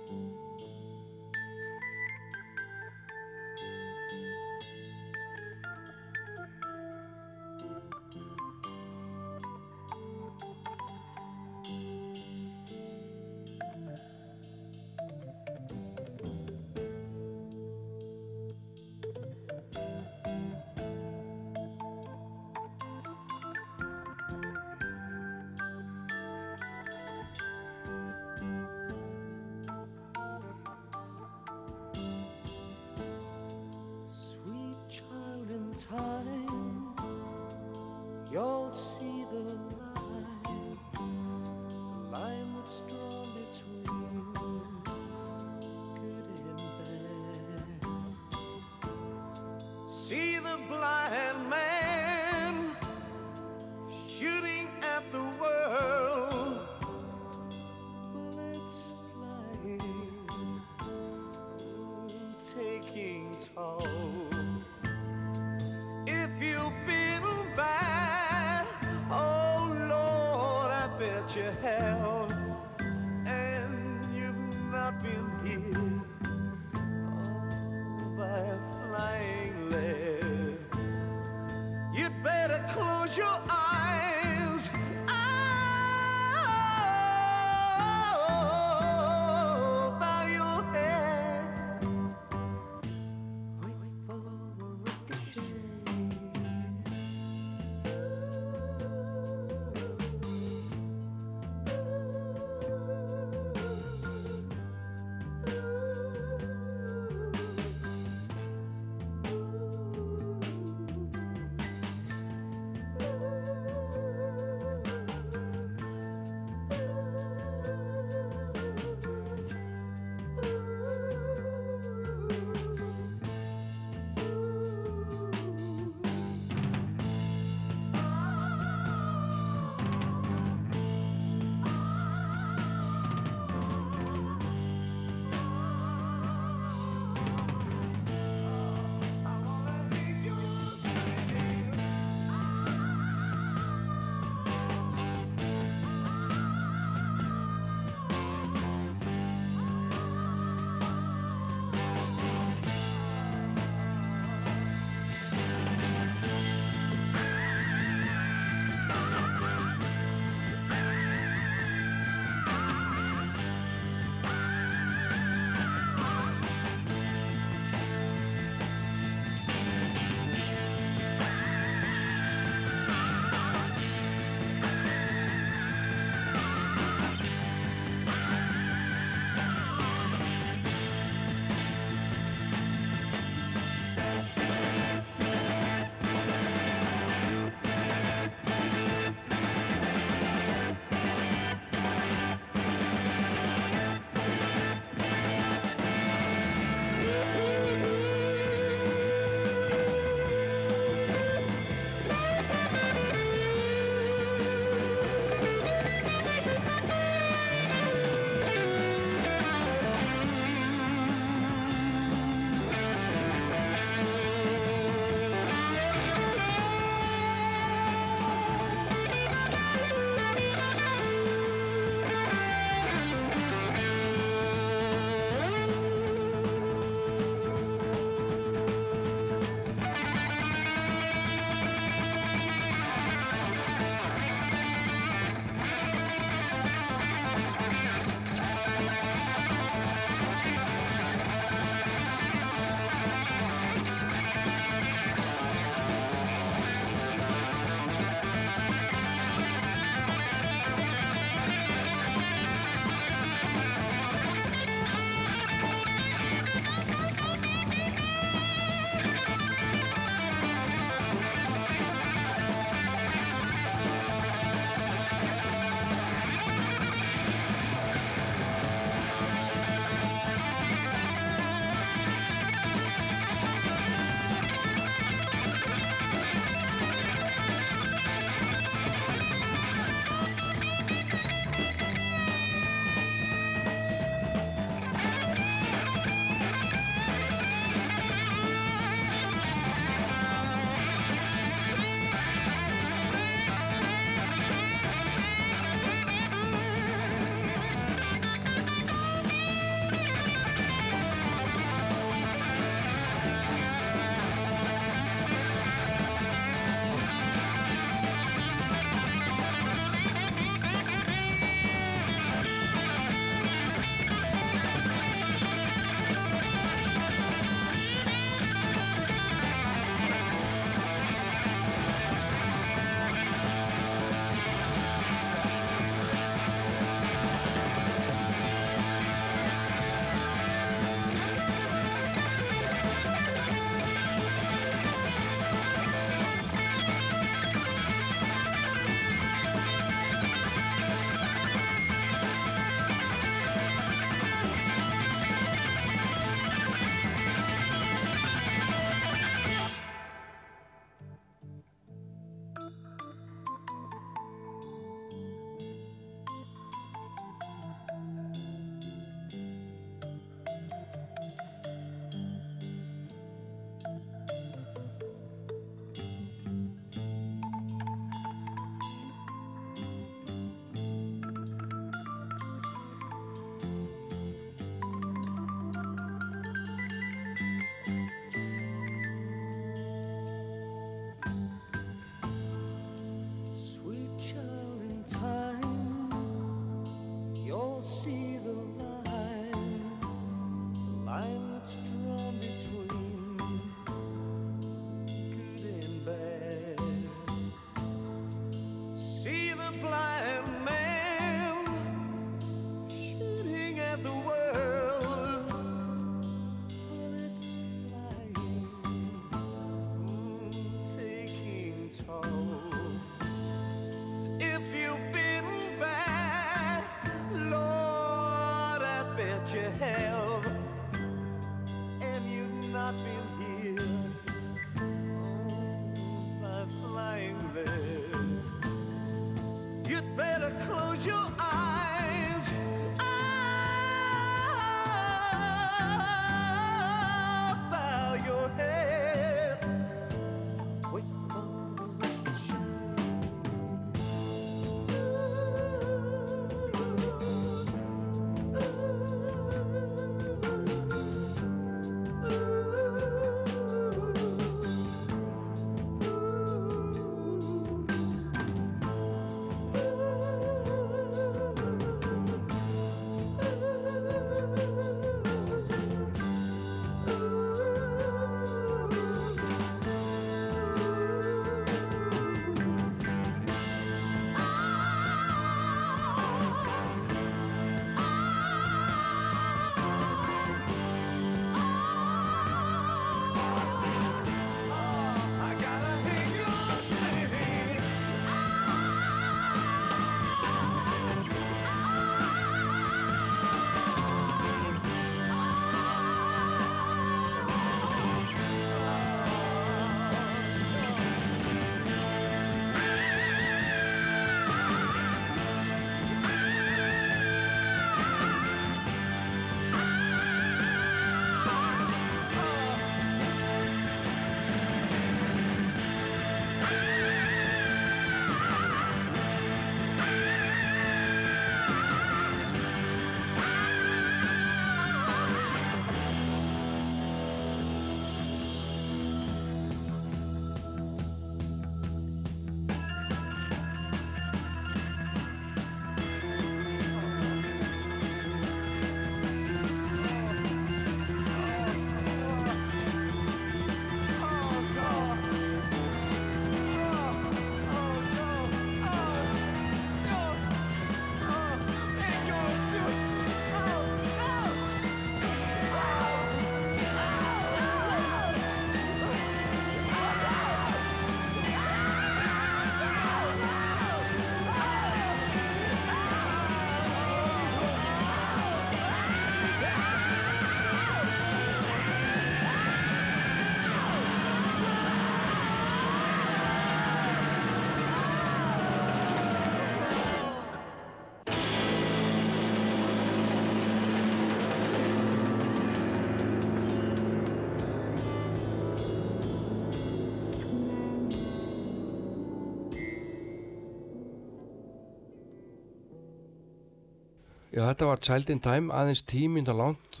Já, þetta var Child in Time, aðeins tímynda langt.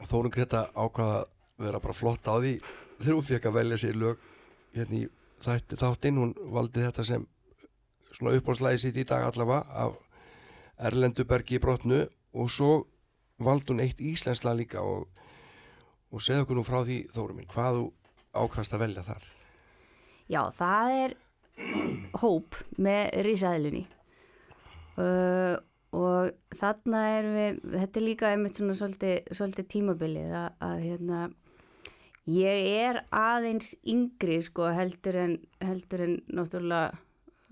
Og Þórun Greta ákvaða að vera bara flott á því þegar hún fekk að velja sér lög hérna í þætti, þáttinn, hún valdi þetta sem svona uppáhaldslægi sitt í dag allavega af Erlendubergi í brotnu. Og svo valdi hún eitt íslensla líka og, og segð okkur nú frá því Þórun minn, hvað þú ákvast að velja þar? Já, það er hóp með risaðlunni uh, og þarna er við, þetta er líka einmitt svona svolítið, svolítið tímabilið að, að hérna, ég er aðeins yngri sko heldur en, heldur en náttúrulega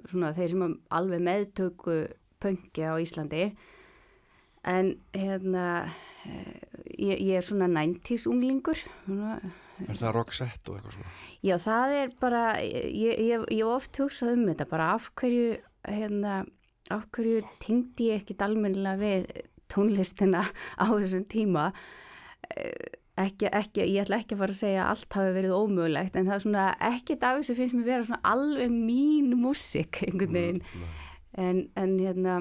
svona þeir sem alveg meðtöku pöngi á Íslandi en hérna eh, ég, ég er svona 90s unglingur svona Er það Roxette og eitthvað svona? Já, það er bara, ég hef oft hugsað um þetta, bara af hverju, hérna, af hverju tengdi ég ekkit almennilega við tónlistina á þessum tíma. Eh, Ekki, ekki, ég ætla ekki að fara að segja að allt hafi verið ómögulegt, en það er svona, ekkit af þessu finnst mér vera svona alveg mín músik einhvern veginn. En, en hérna,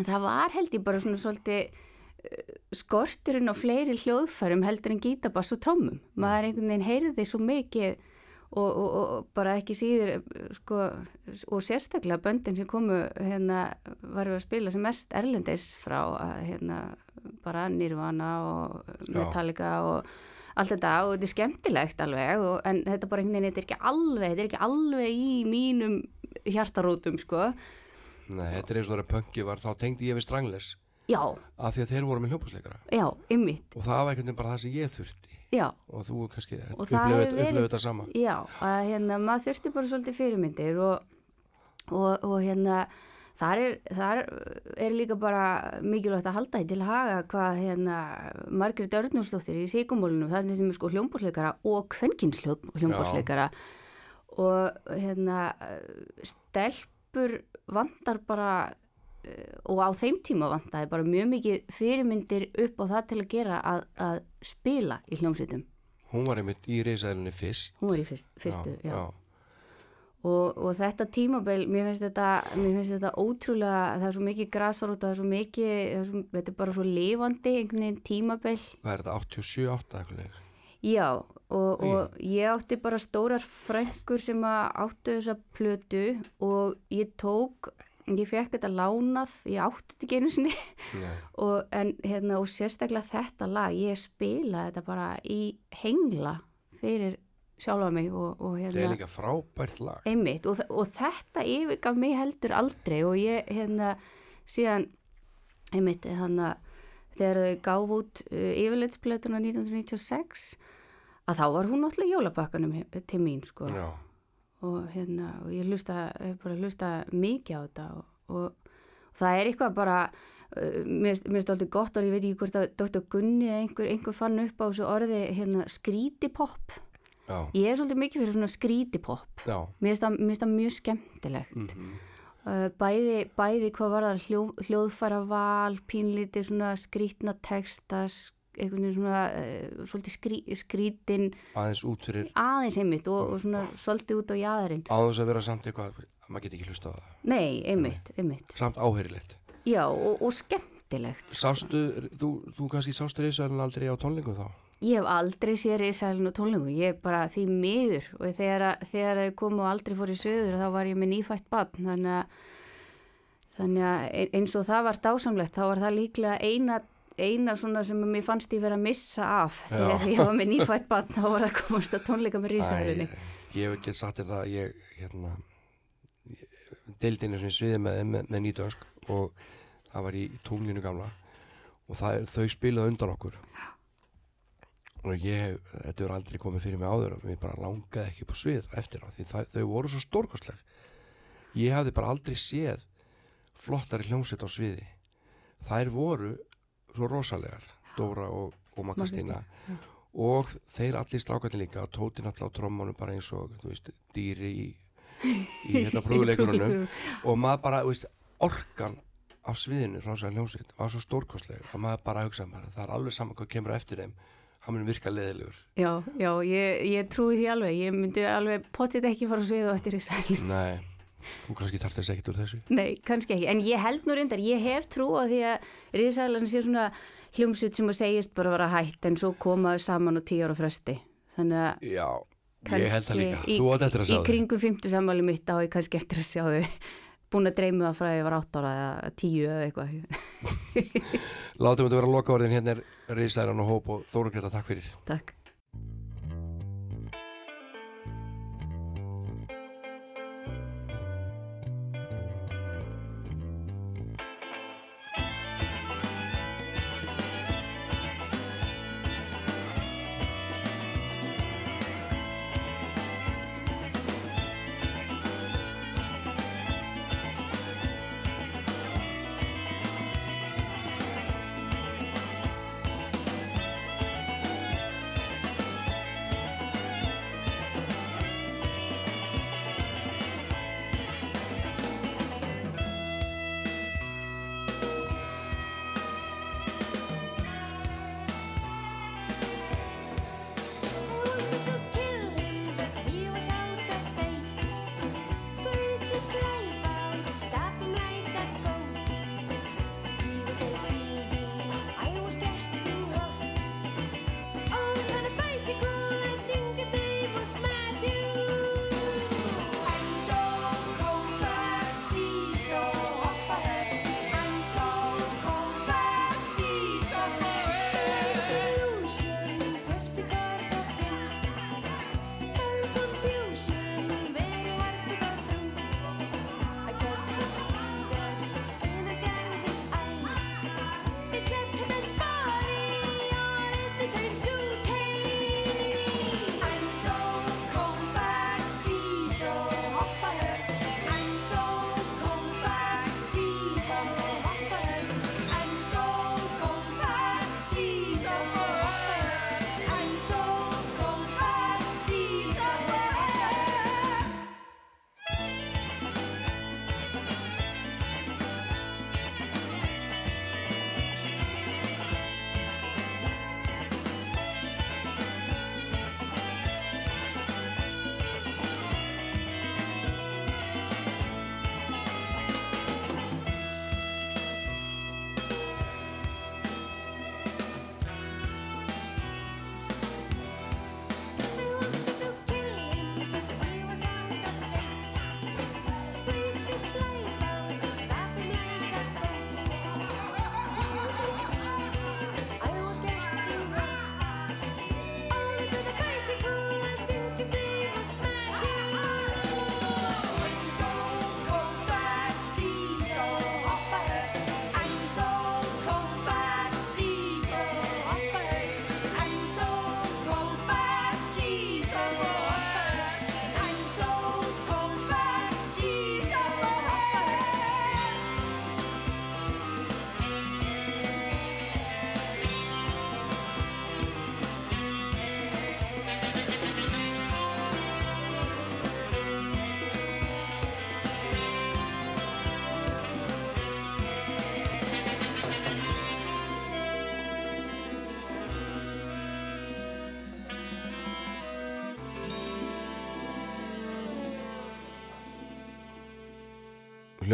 en það var held ég bara svona svolítið eh, skorturinn á fleiri hljóðfærum heldur en gítabass og trómum. Maður einhvern veginn heyrði svo mikið og, og, og bara ekki síður sko, og sérstaklega böndin sem komu hérna varum við að spila sem mest erlendis frá að, hérna bara Nirvana og Metallica og allt þetta. Og þetta er skemmtilegt alveg og, en þetta bara einhvern veginn, þetta er ekki alveg þetta er ekki alveg í mínum hjartarótum sko. Nei, þetta er eins og þegar pönki var, þá tengdi ég við Stranglers. Já, af því að þeir voru með hljópasleikara já, ymmit og það var einhvern veginn bara það sem ég þurfti já, og þú kannski upplifið þetta sama. Já, að hérna, maður þurfti bara svolítið fyrirmyndir og, og, og hérna, þar er, þar er líka bara mikilvægt að halda í til að haga hvað hérna Margrét Örnúrsdóttir í Sigumólunum, það er er sko hljómbúrsleikara og kvenkins hljómbúrsleikara og hérna stelpur vantar bara og á þeim tíma vantaði bara mjög mikið fyrirmyndir upp á það til að gera að, að spila í hljómsveitum. Hún var einmitt í reysæðinni fyrst Hún var í fyrst, fyrstu, já. já. Og, og þetta tímabil, mér finnst þetta, mér finnst þetta ótrúlega, það er svo mikið grasar út, það er svo mikið, er svo, þetta er bara svo lifandi einhvern veginn tímabil. Hvað er þetta, 87, 8 eitthvað leik? Já, og, og ég átti bara stórar frængur sem áttu þessa plötu og ég tók, ég fekk þetta lánað, ég átti þetta ekki einu sinni. Og, en, hérna, og sérstaklega þetta lag, ég spilaði þetta bara í hengla fyrir sjálfa mig og, og þetta hérna. er líka frábært lag. Einmitt og, og þetta yfirgaf mig heldur aldrei og ég hérna síðan einmitt hann að þegar þau gáf út uh, yfirleitsplötuna 1996 að þá var hún í jólabakkanum til mín sko. Já, og hérna og ég hlusta, bara hlusta mikið á þetta og, og, það er eitthvað bara uh, mér finnst- alltaf gott og ég veit ekki hvort að Dr. Gunni eða einhver, einhver fann upp á þessu orði hérna skrítipopp ég er svolítið mikið fyrir svona skrítipopp Mér finnst það, mjög skemmtilegt. mhm. Uh, bæði, bæði hvað var það hljó, hljóðfæra val, pínlítið svona skrítna texta, einhvern veginn svona uh, svolítið skrí, skrítin aðeins út fyrir. Aðeins einmitt og, og svona svolítið út á jaðarinn. áðurs að vera samt eitthvað að maður geti ekki hlusta á það. Nei, einmitt, einmitt. samt áherilegt Já, og, og skemmtilegt. Sástu, þú, þú kannski sástu reysæðin aldrei á tónlingum þá? Ég hef aldrei séð risalinn og tónlingu, ég er bara því miður. Og þegar, þegar þau komu og aldrei fór í söður þá var ég með nýfætt barn. Þannig að, þannig að ein- eins og það var dásamlegt þá var það líklega eina, eina svona sem mér fannst ég vera að missa af þegar ég var með nýfætt barn þá var að komast að tónleika með. Æ, ég hef ekki sagt þér það að ég hérna deildinu sem ég sviði með, með, með nýtönsk og það var í tunglinu gamla og er- þau spilaði undan okkur. Og ég, þetta er aldrei komið fyrir mig áður og mér bara langaði ekki á svið eftir á því það, þau voru svo stórkostleg. Ég hafði bara aldrei séð flottari hljómsveit á sviði. Þær voru svo rosalegar Dóra og, og Makastína og þeir allir strákandi líka Tóti náttúrulega á trommunum bara eins og veist, dýri í, í hérna prúðuleikurunum og maður bara, veist, orkan á sviðinu frá þessari hljómsveit var svo stórkostleg að maður bara hugsa bara, það er alveg saman hvað kemur eftir þeim hann mun virka leðilegur Já, já, ég, ég trúi því alveg, ég myndi alveg potið ekki fara á eftir risalinn. Nei, þú kannski þarft þess ekkert úr þessu. Nei, kannski ekki, en ég held nú reyndar, ég hef trú á því að risaðlan sé svona hljómsveit sem að segist bara að vera hætt en svo komaðu saman á tíu ára fresti. Þannig að Já, ég held það líka, í, þú átt eftir að sjá í þig kringum fymtu sammæli mitt á ég kannski eftir að sjá þau. Búin að dreymu það frá að ég var átt ára eða tíu eða eitthvað. Látum þetta vera loka orðin, hérna er Rísæran og Hóp og Þórun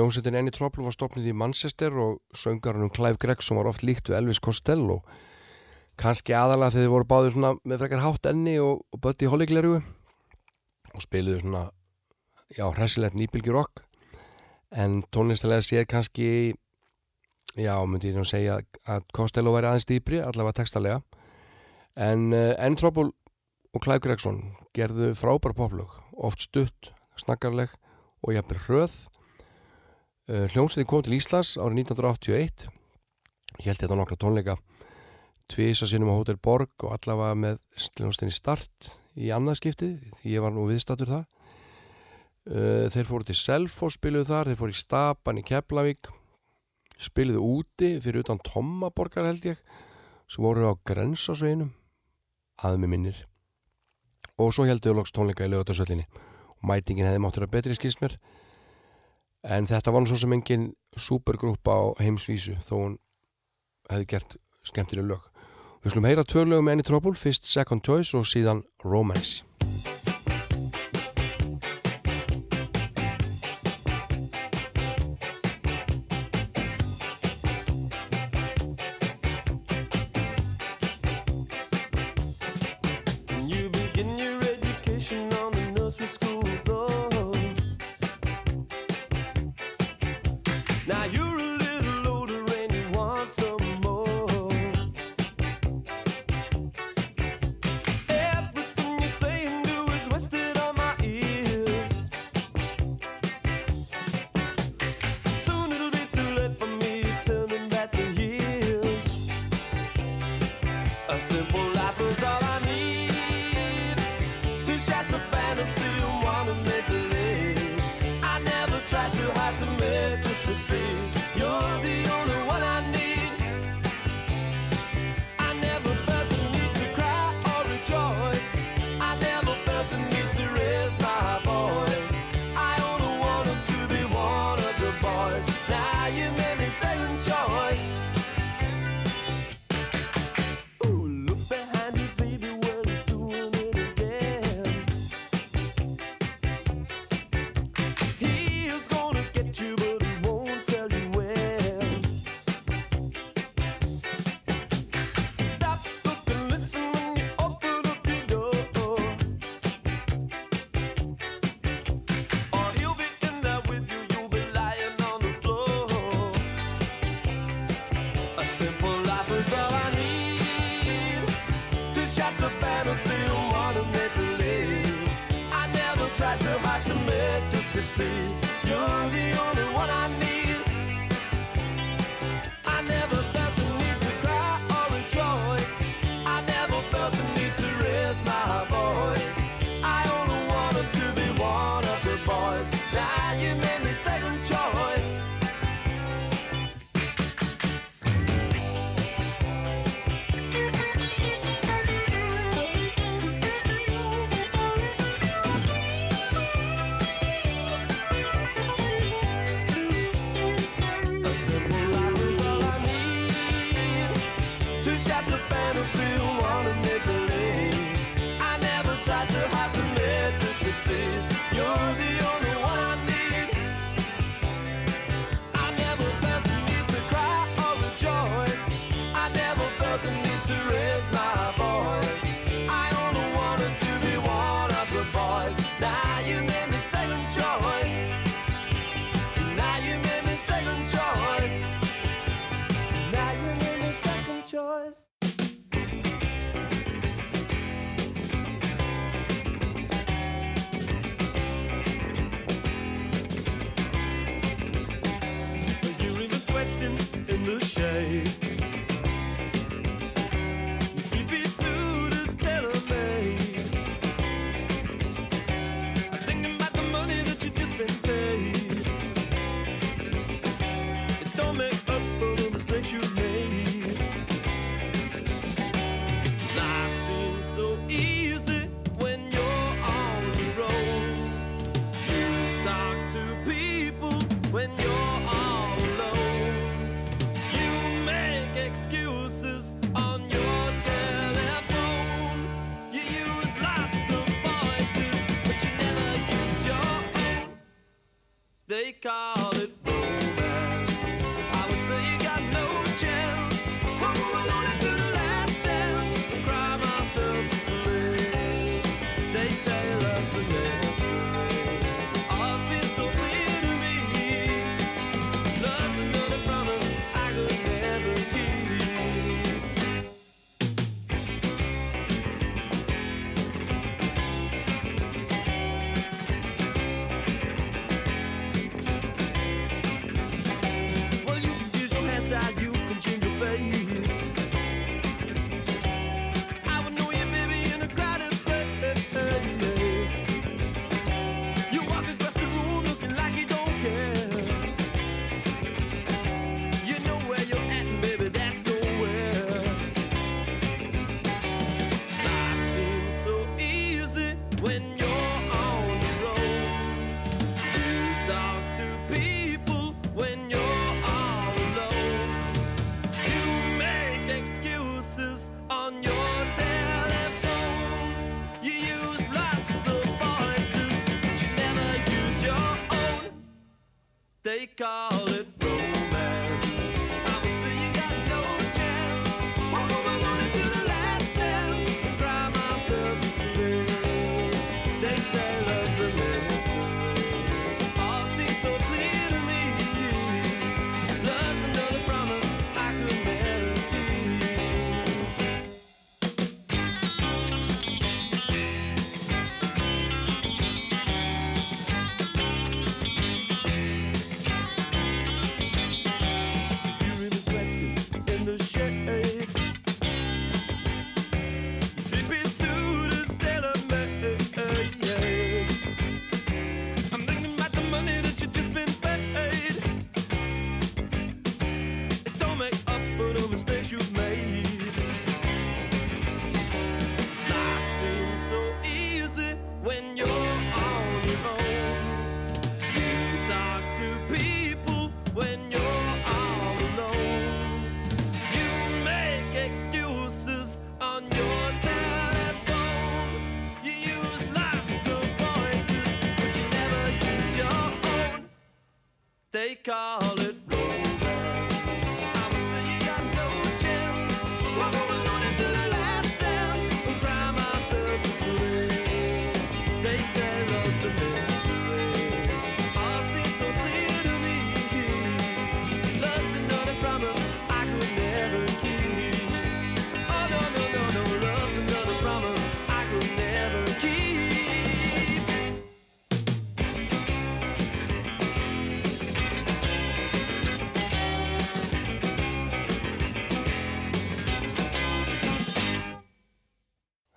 hljómsveitin Annie Trouble var stopnið í Manchester og söngarunum Clive Gregson var oft líkt við Elvis Costello. Kannski aðalega þegar þið voru báðir svona með frekar hátt enni og, og Buddy Holly gleru og spiluðu svona já, hressilegt nýbylgjur rock. En tónlistilega séð kannski já, myndi ég nú segja að Costello væri aðeins dýpri, allavega textalega. En uh, Annie Trouble og Clive Gregson gerðu frábær poplög, oft stutt snakkarleg og jafnir hröð hljómsveitin kom til Íslands árið 1981 ég held þetta nokkra tónleika. Tvisa sinum á Hotel Borg og allavega með hljómsveitin í start í annarskipti því ég var nú viðstatur það uh, þeir fóru til Selfo spiluðu þar, þeir fóru í Stapan í Keflavík. Spiluðu úti fyrir utan Tommaborgar held ég. Sem voru á grensásveinum aðmi minnir og svo heldur loks tónleika í lögutarsöllinni og mætingin hefði mátt vera betri skilst mér en þetta var svo sem engin supergrúpa á heimsvísu þó hún hefði gert skemmtileg lög. Við slum heyra tvö lögum enni trópul fyrst Second Choice og síðan Romance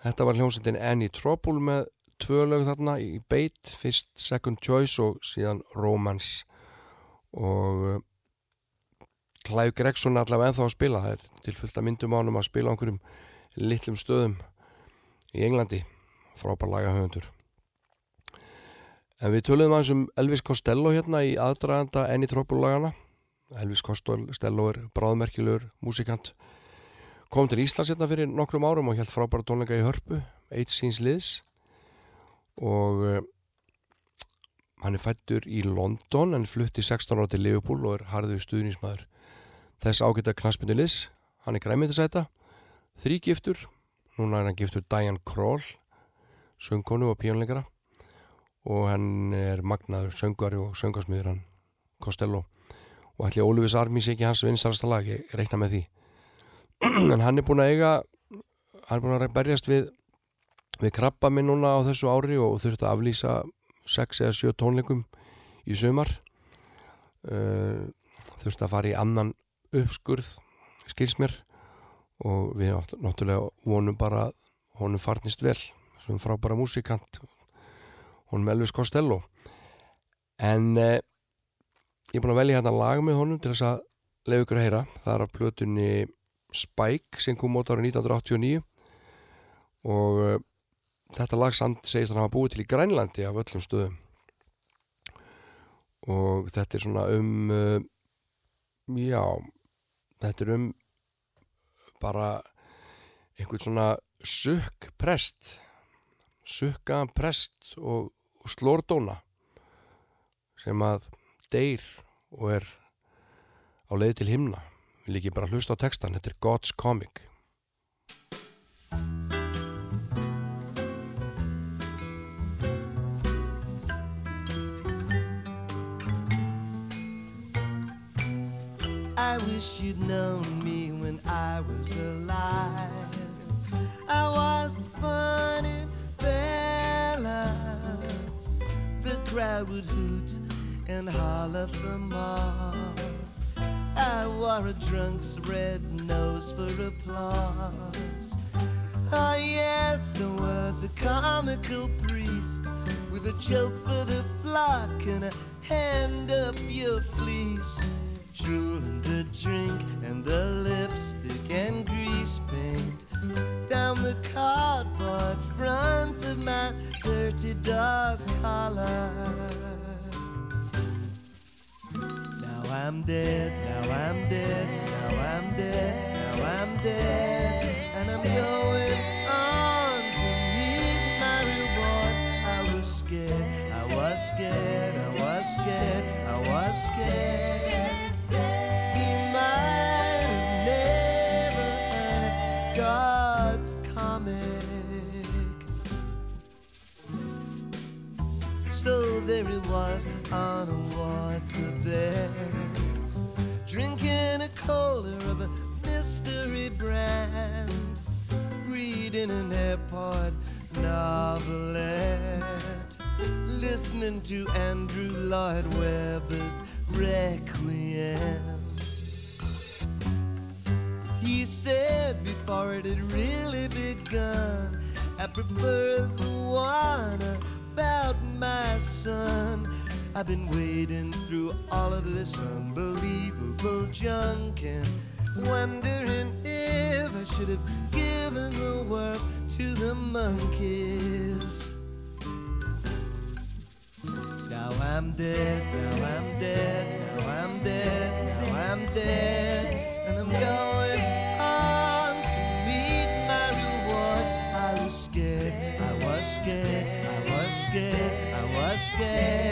Þetta var hljómsveitin Any Trouble með tvö lög þarna í beit, fyrst Second Choice og síðan Romance. Og uh, Clive Gregson er allavega ennþá að spila það er til fullt að myndum ánum að spila á einhverjum litlum stöðum í Englandi. Frábær lagahöfundur. En við töluðum aðeins um Elvis Costello hérna í aðdraganda Any Trouble lagana Elvis Costello er bráðmerkilegur músikant kom til Íslands hérna fyrir nokkrum árum og held frábæra tónleika í hörpu eitt síns liðs. Og uh, hann er fættur í London en flutti 16 ára til Liverpool og er harður stuðnismæður þess ágæta knaspinu liðs. Hann er græmiðisæta þrýgiftur, núna er hann giftur Diane Kroll söngkonu og píjónleikara og hann er magnaður söngari og söngarsmiður hann Costello. Og ætli Ólfis Armís ekki hans vinsarasta lag, ég reikna með því en hann er búin að eiga hann er búin að berjast við við krabba minn núna á þessu ári og þurfti að aflýsa 6 eða 7 tónleikum í sumar. Uh, þurfti að fara í annan uppskurð skils mér. Og við nátt- náttúrulega vonum bara honum farnist vel. Sem frábæra músikant honum Elvis Costello. En uh, ég er búin að velja hérna lag með honum til þess að leiða ykkur að heyra. Það er af plötunni Spike sem kom út árið 1989 og uh, þetta lag samt segist hann hafa búið til í Grænlandi af öllum stöðum. Og þetta er svona um uh, já þetta er um bara einhvern svona sukk prest sukkaðan prest og, og slórdóna sem að deyr og er á leið til himna vil ekki bara hlusta á textan, þetta er God's Comic I wish you'd known me when I was alive. I was a funny fella. The crowd would hoot and holler for more. I wore a drunk's red nose for applause. Oh yes, I was a comical priest with a joke for the flock and a hand up your fleece. Drooling the drink and the lipstick and grease paint down the cardboard front of my dirty dog collar. I'm dead, now I'm dead, now I'm dead, now I'm dead, and I'm going on to meet my reward. I was scared, I was scared, I was scared, I was scared. So there he was on a waterbed, drinking a cola of a mystery brand, reading an airport novelette, listening to Andrew Lloyd Webber's Requiem. He said before it had really begun, I prefer the one about my son. I've been wading through all of this unbelievable junk and wondering if I should have given the world to the monkeys. Now I'm dead, now I'm dead, now I'm dead, now I'm dead, and I'm going was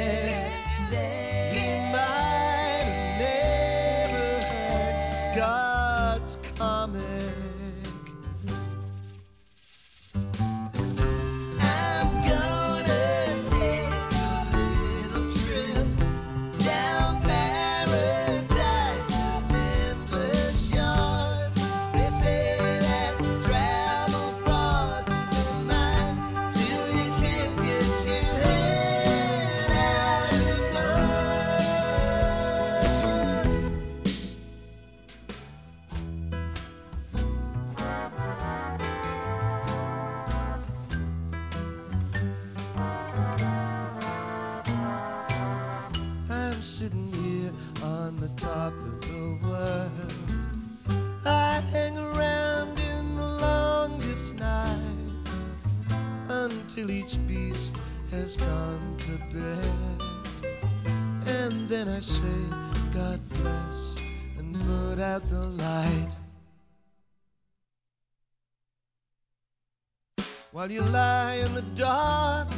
While you lie in the dark,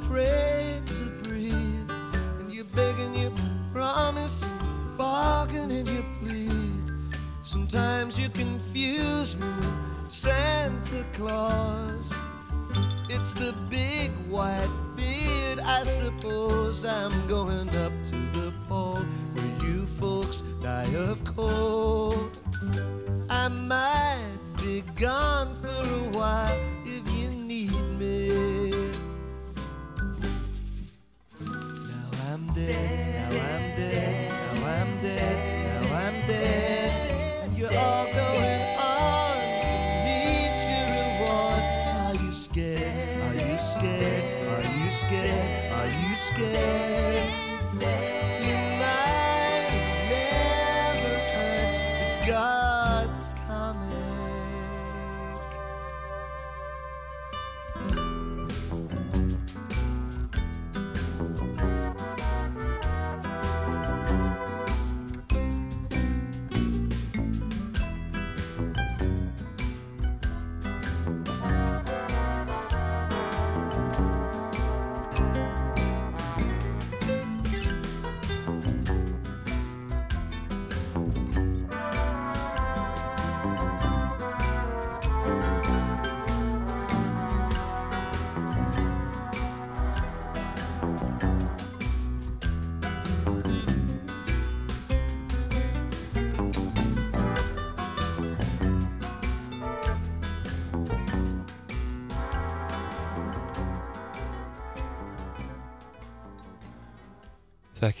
afraid to breathe, and you beg and you promise, bargain and you plead. Sometimes you confuse me Santa Claus. It's the big white beard, I suppose. I'm going up to the pole where you folks die of cold. I might be gone for a while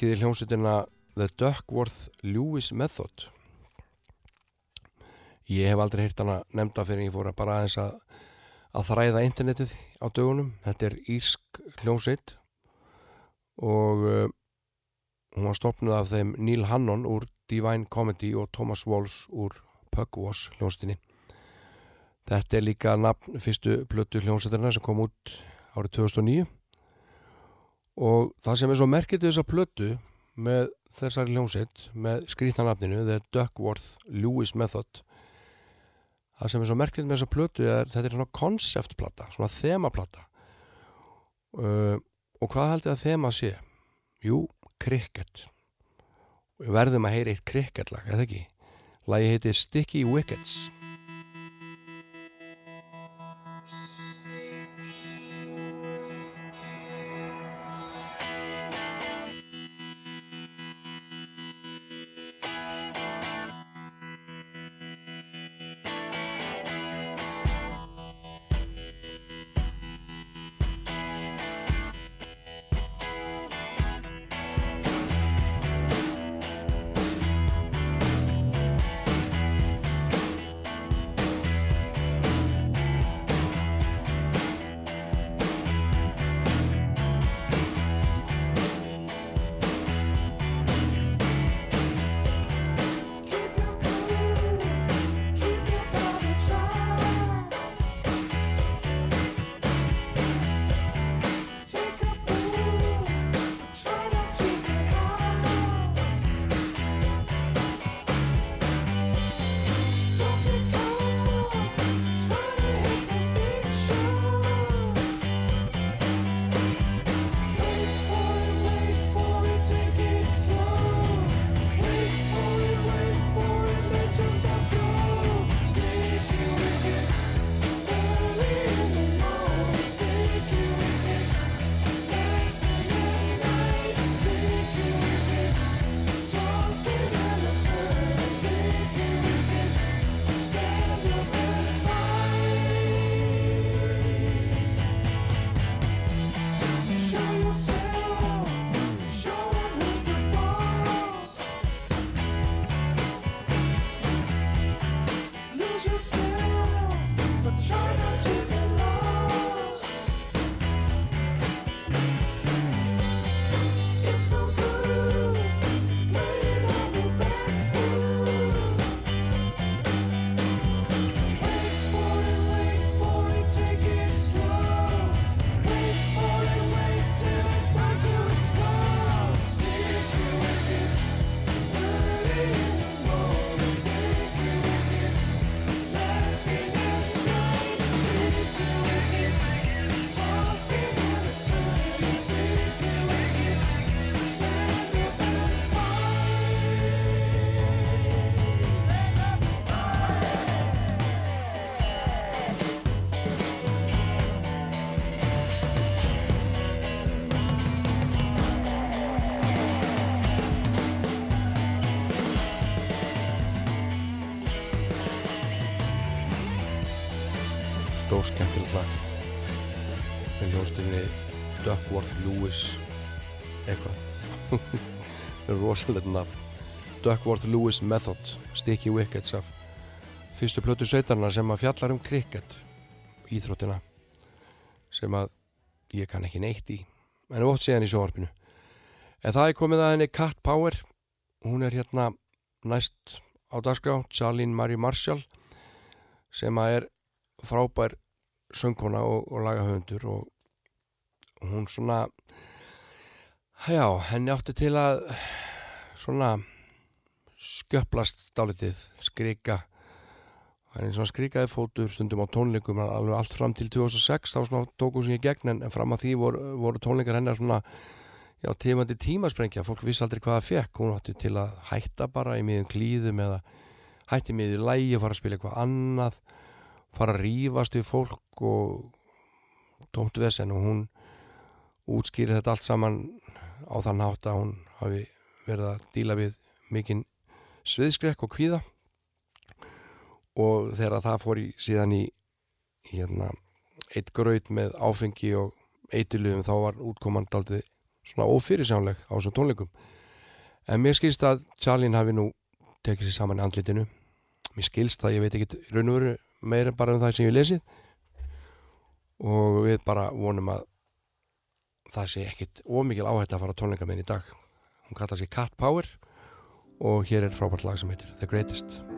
Þekkið í hljómsveitina The Duckworth Lewis Method. Ég hef aldrei heyrt hana nefnda fyrir ég fór að bara aðeins að, að þræða internetið á dögunum. Þetta er írsk hljómsveit og uh, hún var stopnuð af þeim Neil Hannon úr Divine Comedy og Thomas Walsh úr Pugwash hljómsveitinni. Þetta er líka nafn fyrstu plötu hljómsveitina sem kom út árið 2009 og það sem er svo merkitt við þessa plötu með þessari hljómsveit með skrýtnanafninu The Duckworth Lewis Method það sem er svo merkitt með þessa plötu er þetta er svona konceptplata, svona þemaplata uh, og hvað haldið að þema sé? Jú, cricket Við verðum að heyra eitt krikketlag, eða ekki? Lagi heitir Sticky Wickets. Rosalegt nafn. Duckworth Lewis Method, Sticky Wickets af fyrstu plötu sveitarna sem að fjallar um cricket, íþróttina, sem að ég kann ekki neitt í, en oft séðan í sjónvarpinu. En það er komið að henni Cat Power, hún er hérna næst á dagskrá, Charlene Marie Marshall, sem að er frábær söngkona og, og lagahöfundur og hún svona já, henni átti til að svona skjöplast dálítið, skrika. Henni svona skrikaði fótur stundum á tónleikum alveg allt fram til 2006 þá svona tókum sem ég gegn en, fram að því voru, voru tónleikar hennar svona já, tímandi tímasprengja, fólk vissi aldrei hvað það fekk hún átti til að hætta bara í miðum klíðum eða hætti miður lægi fara að spila eitthvað annað fara að rífast við fólk og tómt vesen. Og hún útskýri þetta allt saman á þann hátt að hún hafi verið að díla við mikinn sviðskrekk og kvíða. Og þegar það fór í síðan í hérna, eitt graut með áfengi og eitilugum þá var útkomand aldrei svona ófyrirsjánleg á þessum tónleikum. En mér skilst að Charlene hafi nú tekið sér saman í andlitinu. Mér skilst það, ég veit ekki raun og veru meira bara um það sem ég lesið. Og við bara vonum að það sé ekkit ómikil áhætt að fara á tónleika með henni í dag hún kallar sig Cat Power og hér er frábært lag sem heitir The Greatest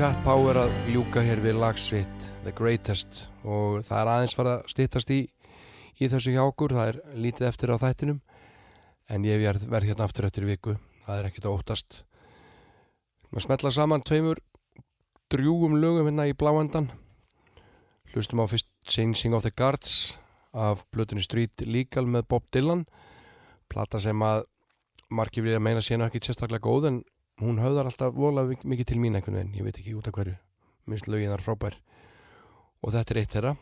Cat Power að ljúka hér við lagsitt The Greatest. Og það er aðeins fara að stýttast í í þessu hjá okkur, það er lítið eftir á þættinum. En ég verð, hérna aftur eftir viku, það er ekkert að óttast. Maður smetla saman tveimur drjúgum lögum hérna í bláendan. Hlustum á fyrst Changing of the Guards af Blötunni Street Legal með Bob Dylan. Plata sem að margir vilja meina síðan ekki sérstaklega góð en hún höfðar alltaf vola mikið til mín einhvern veginn, ég veit ekki út af hverju. Minnst lögin þar frábær. Og þetta er eitt þeirra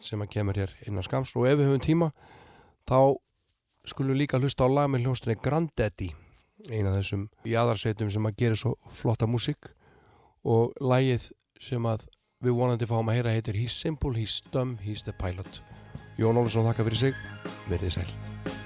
sem að kemur hér innan skams. Og ef við höfum tíma þá skulum líka hlusta á lag með hljóstinni Granddaddy eina þessum jaðarsveitum sem að gera svo flotta músík. Og lagið sem að við vonandi fáum að heyra heitir He's Simple, He's Dumb, He's the Pilot. Jón Ólusson þakka fyrir sig. Verðið sæl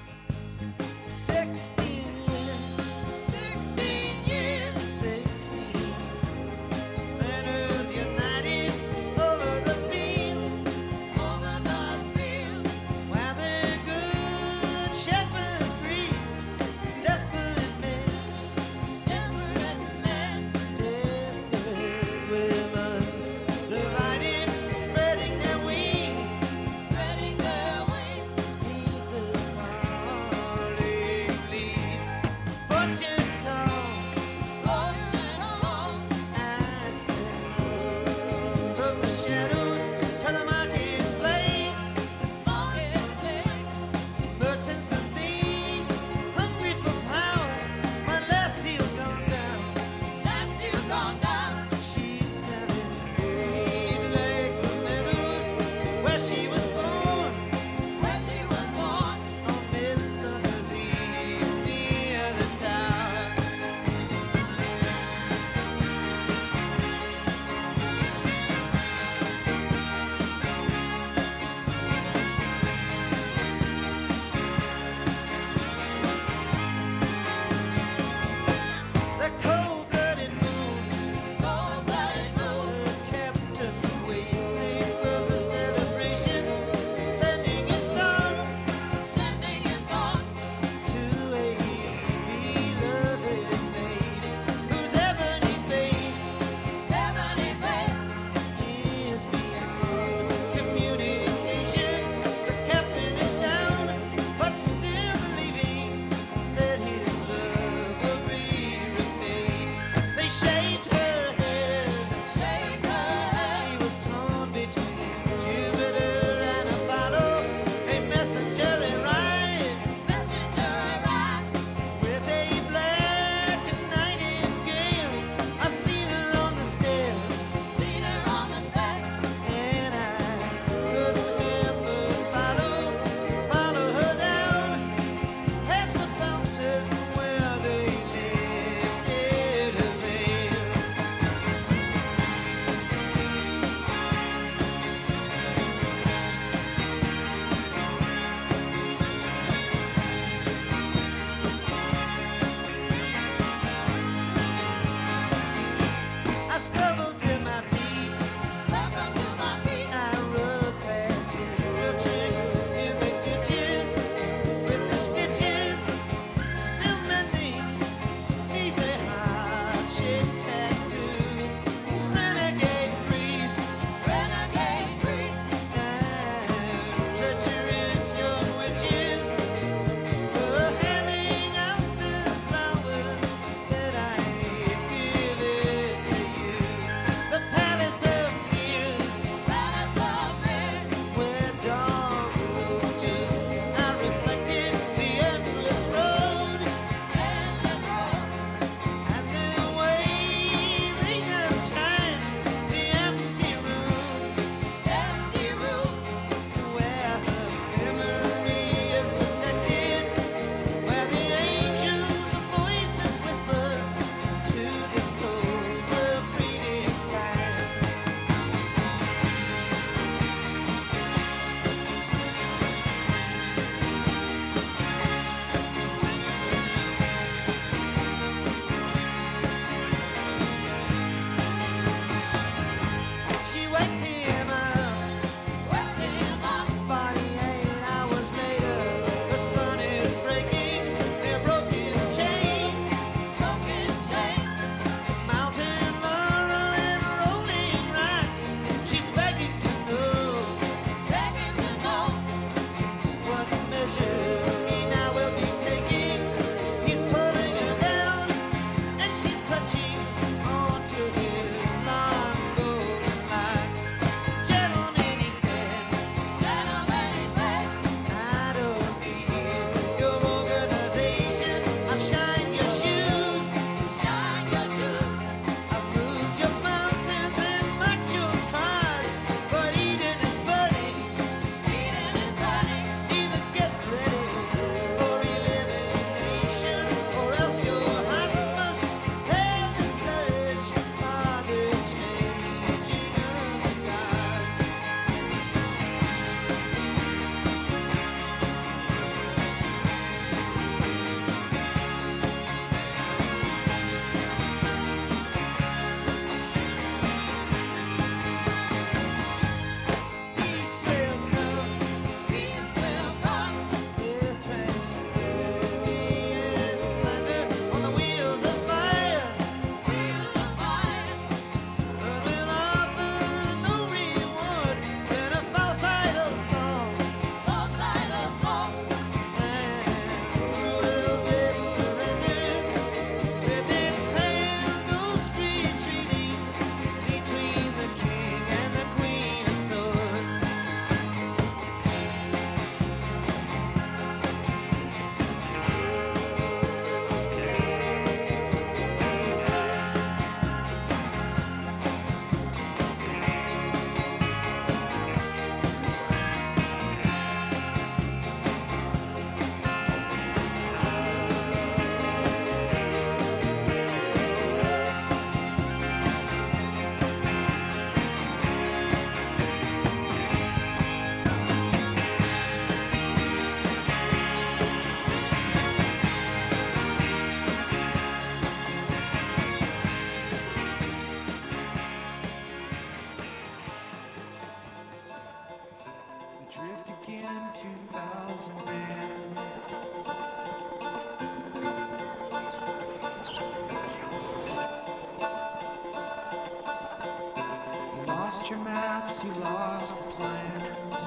you lost the plans.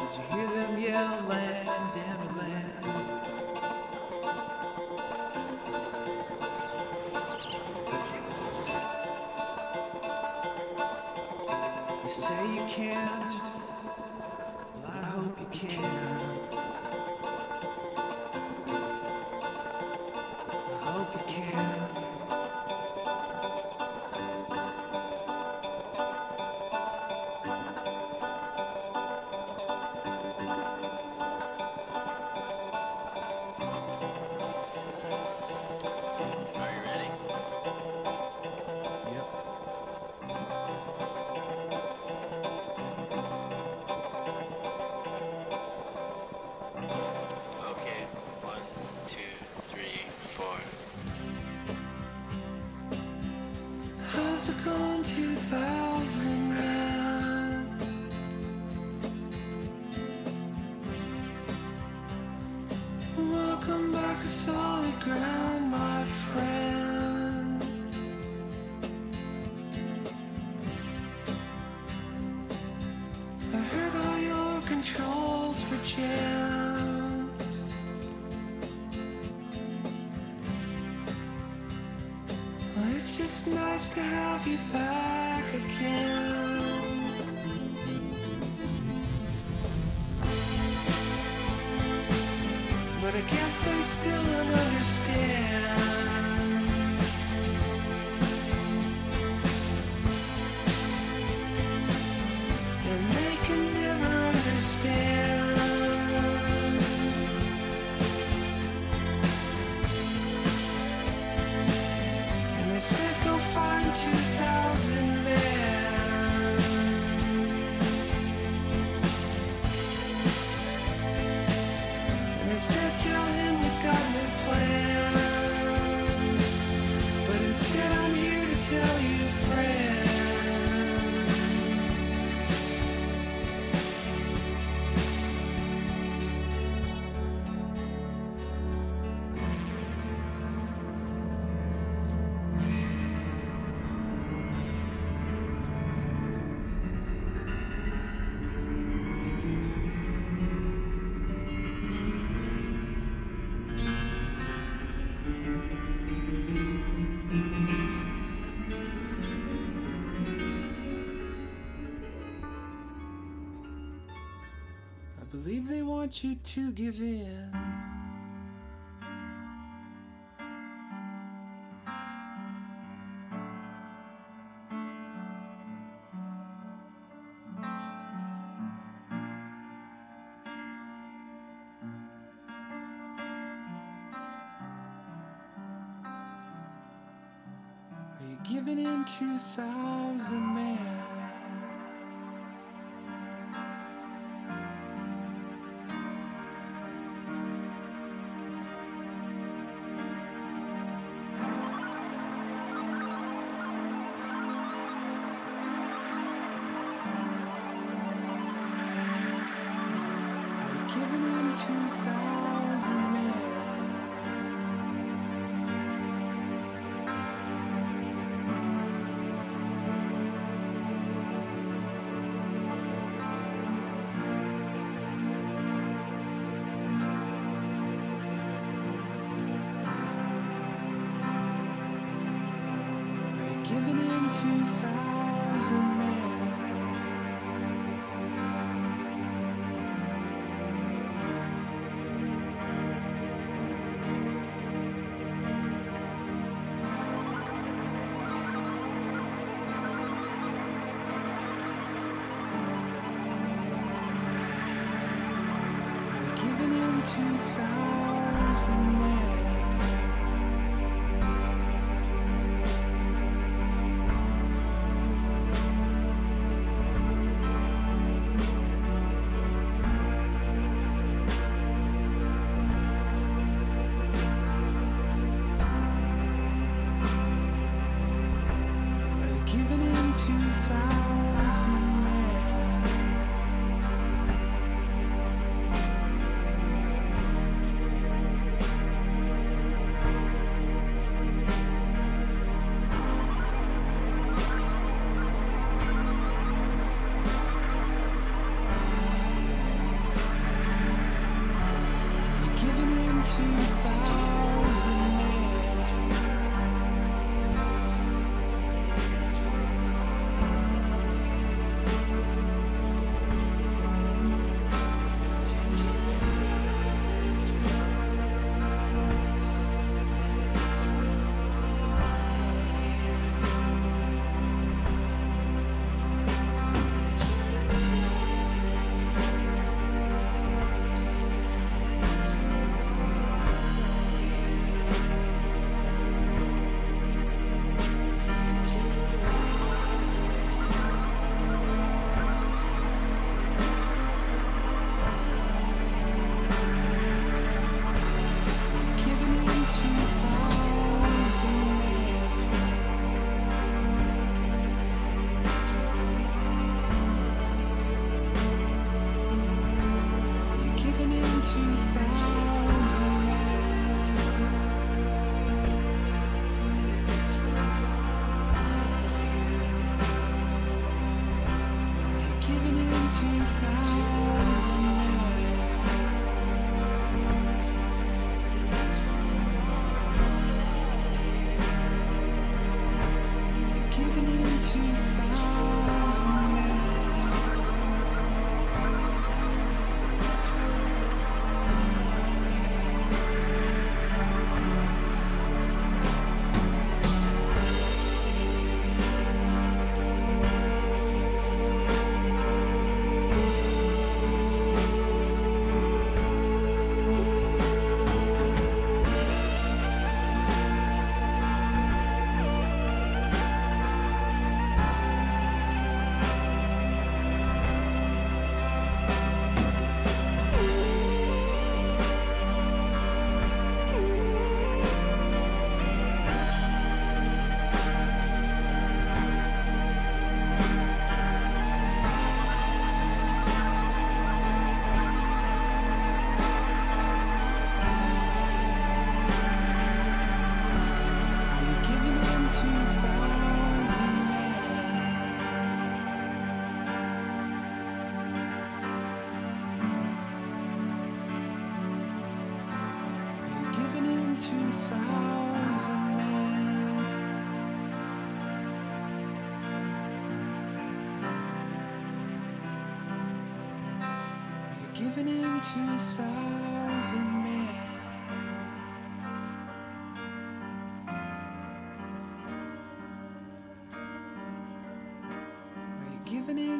Did you hear them yell, land, damn it, land? You say you can't. have you back again. But I guess they still don't understand. believe they want you to give in.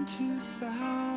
2000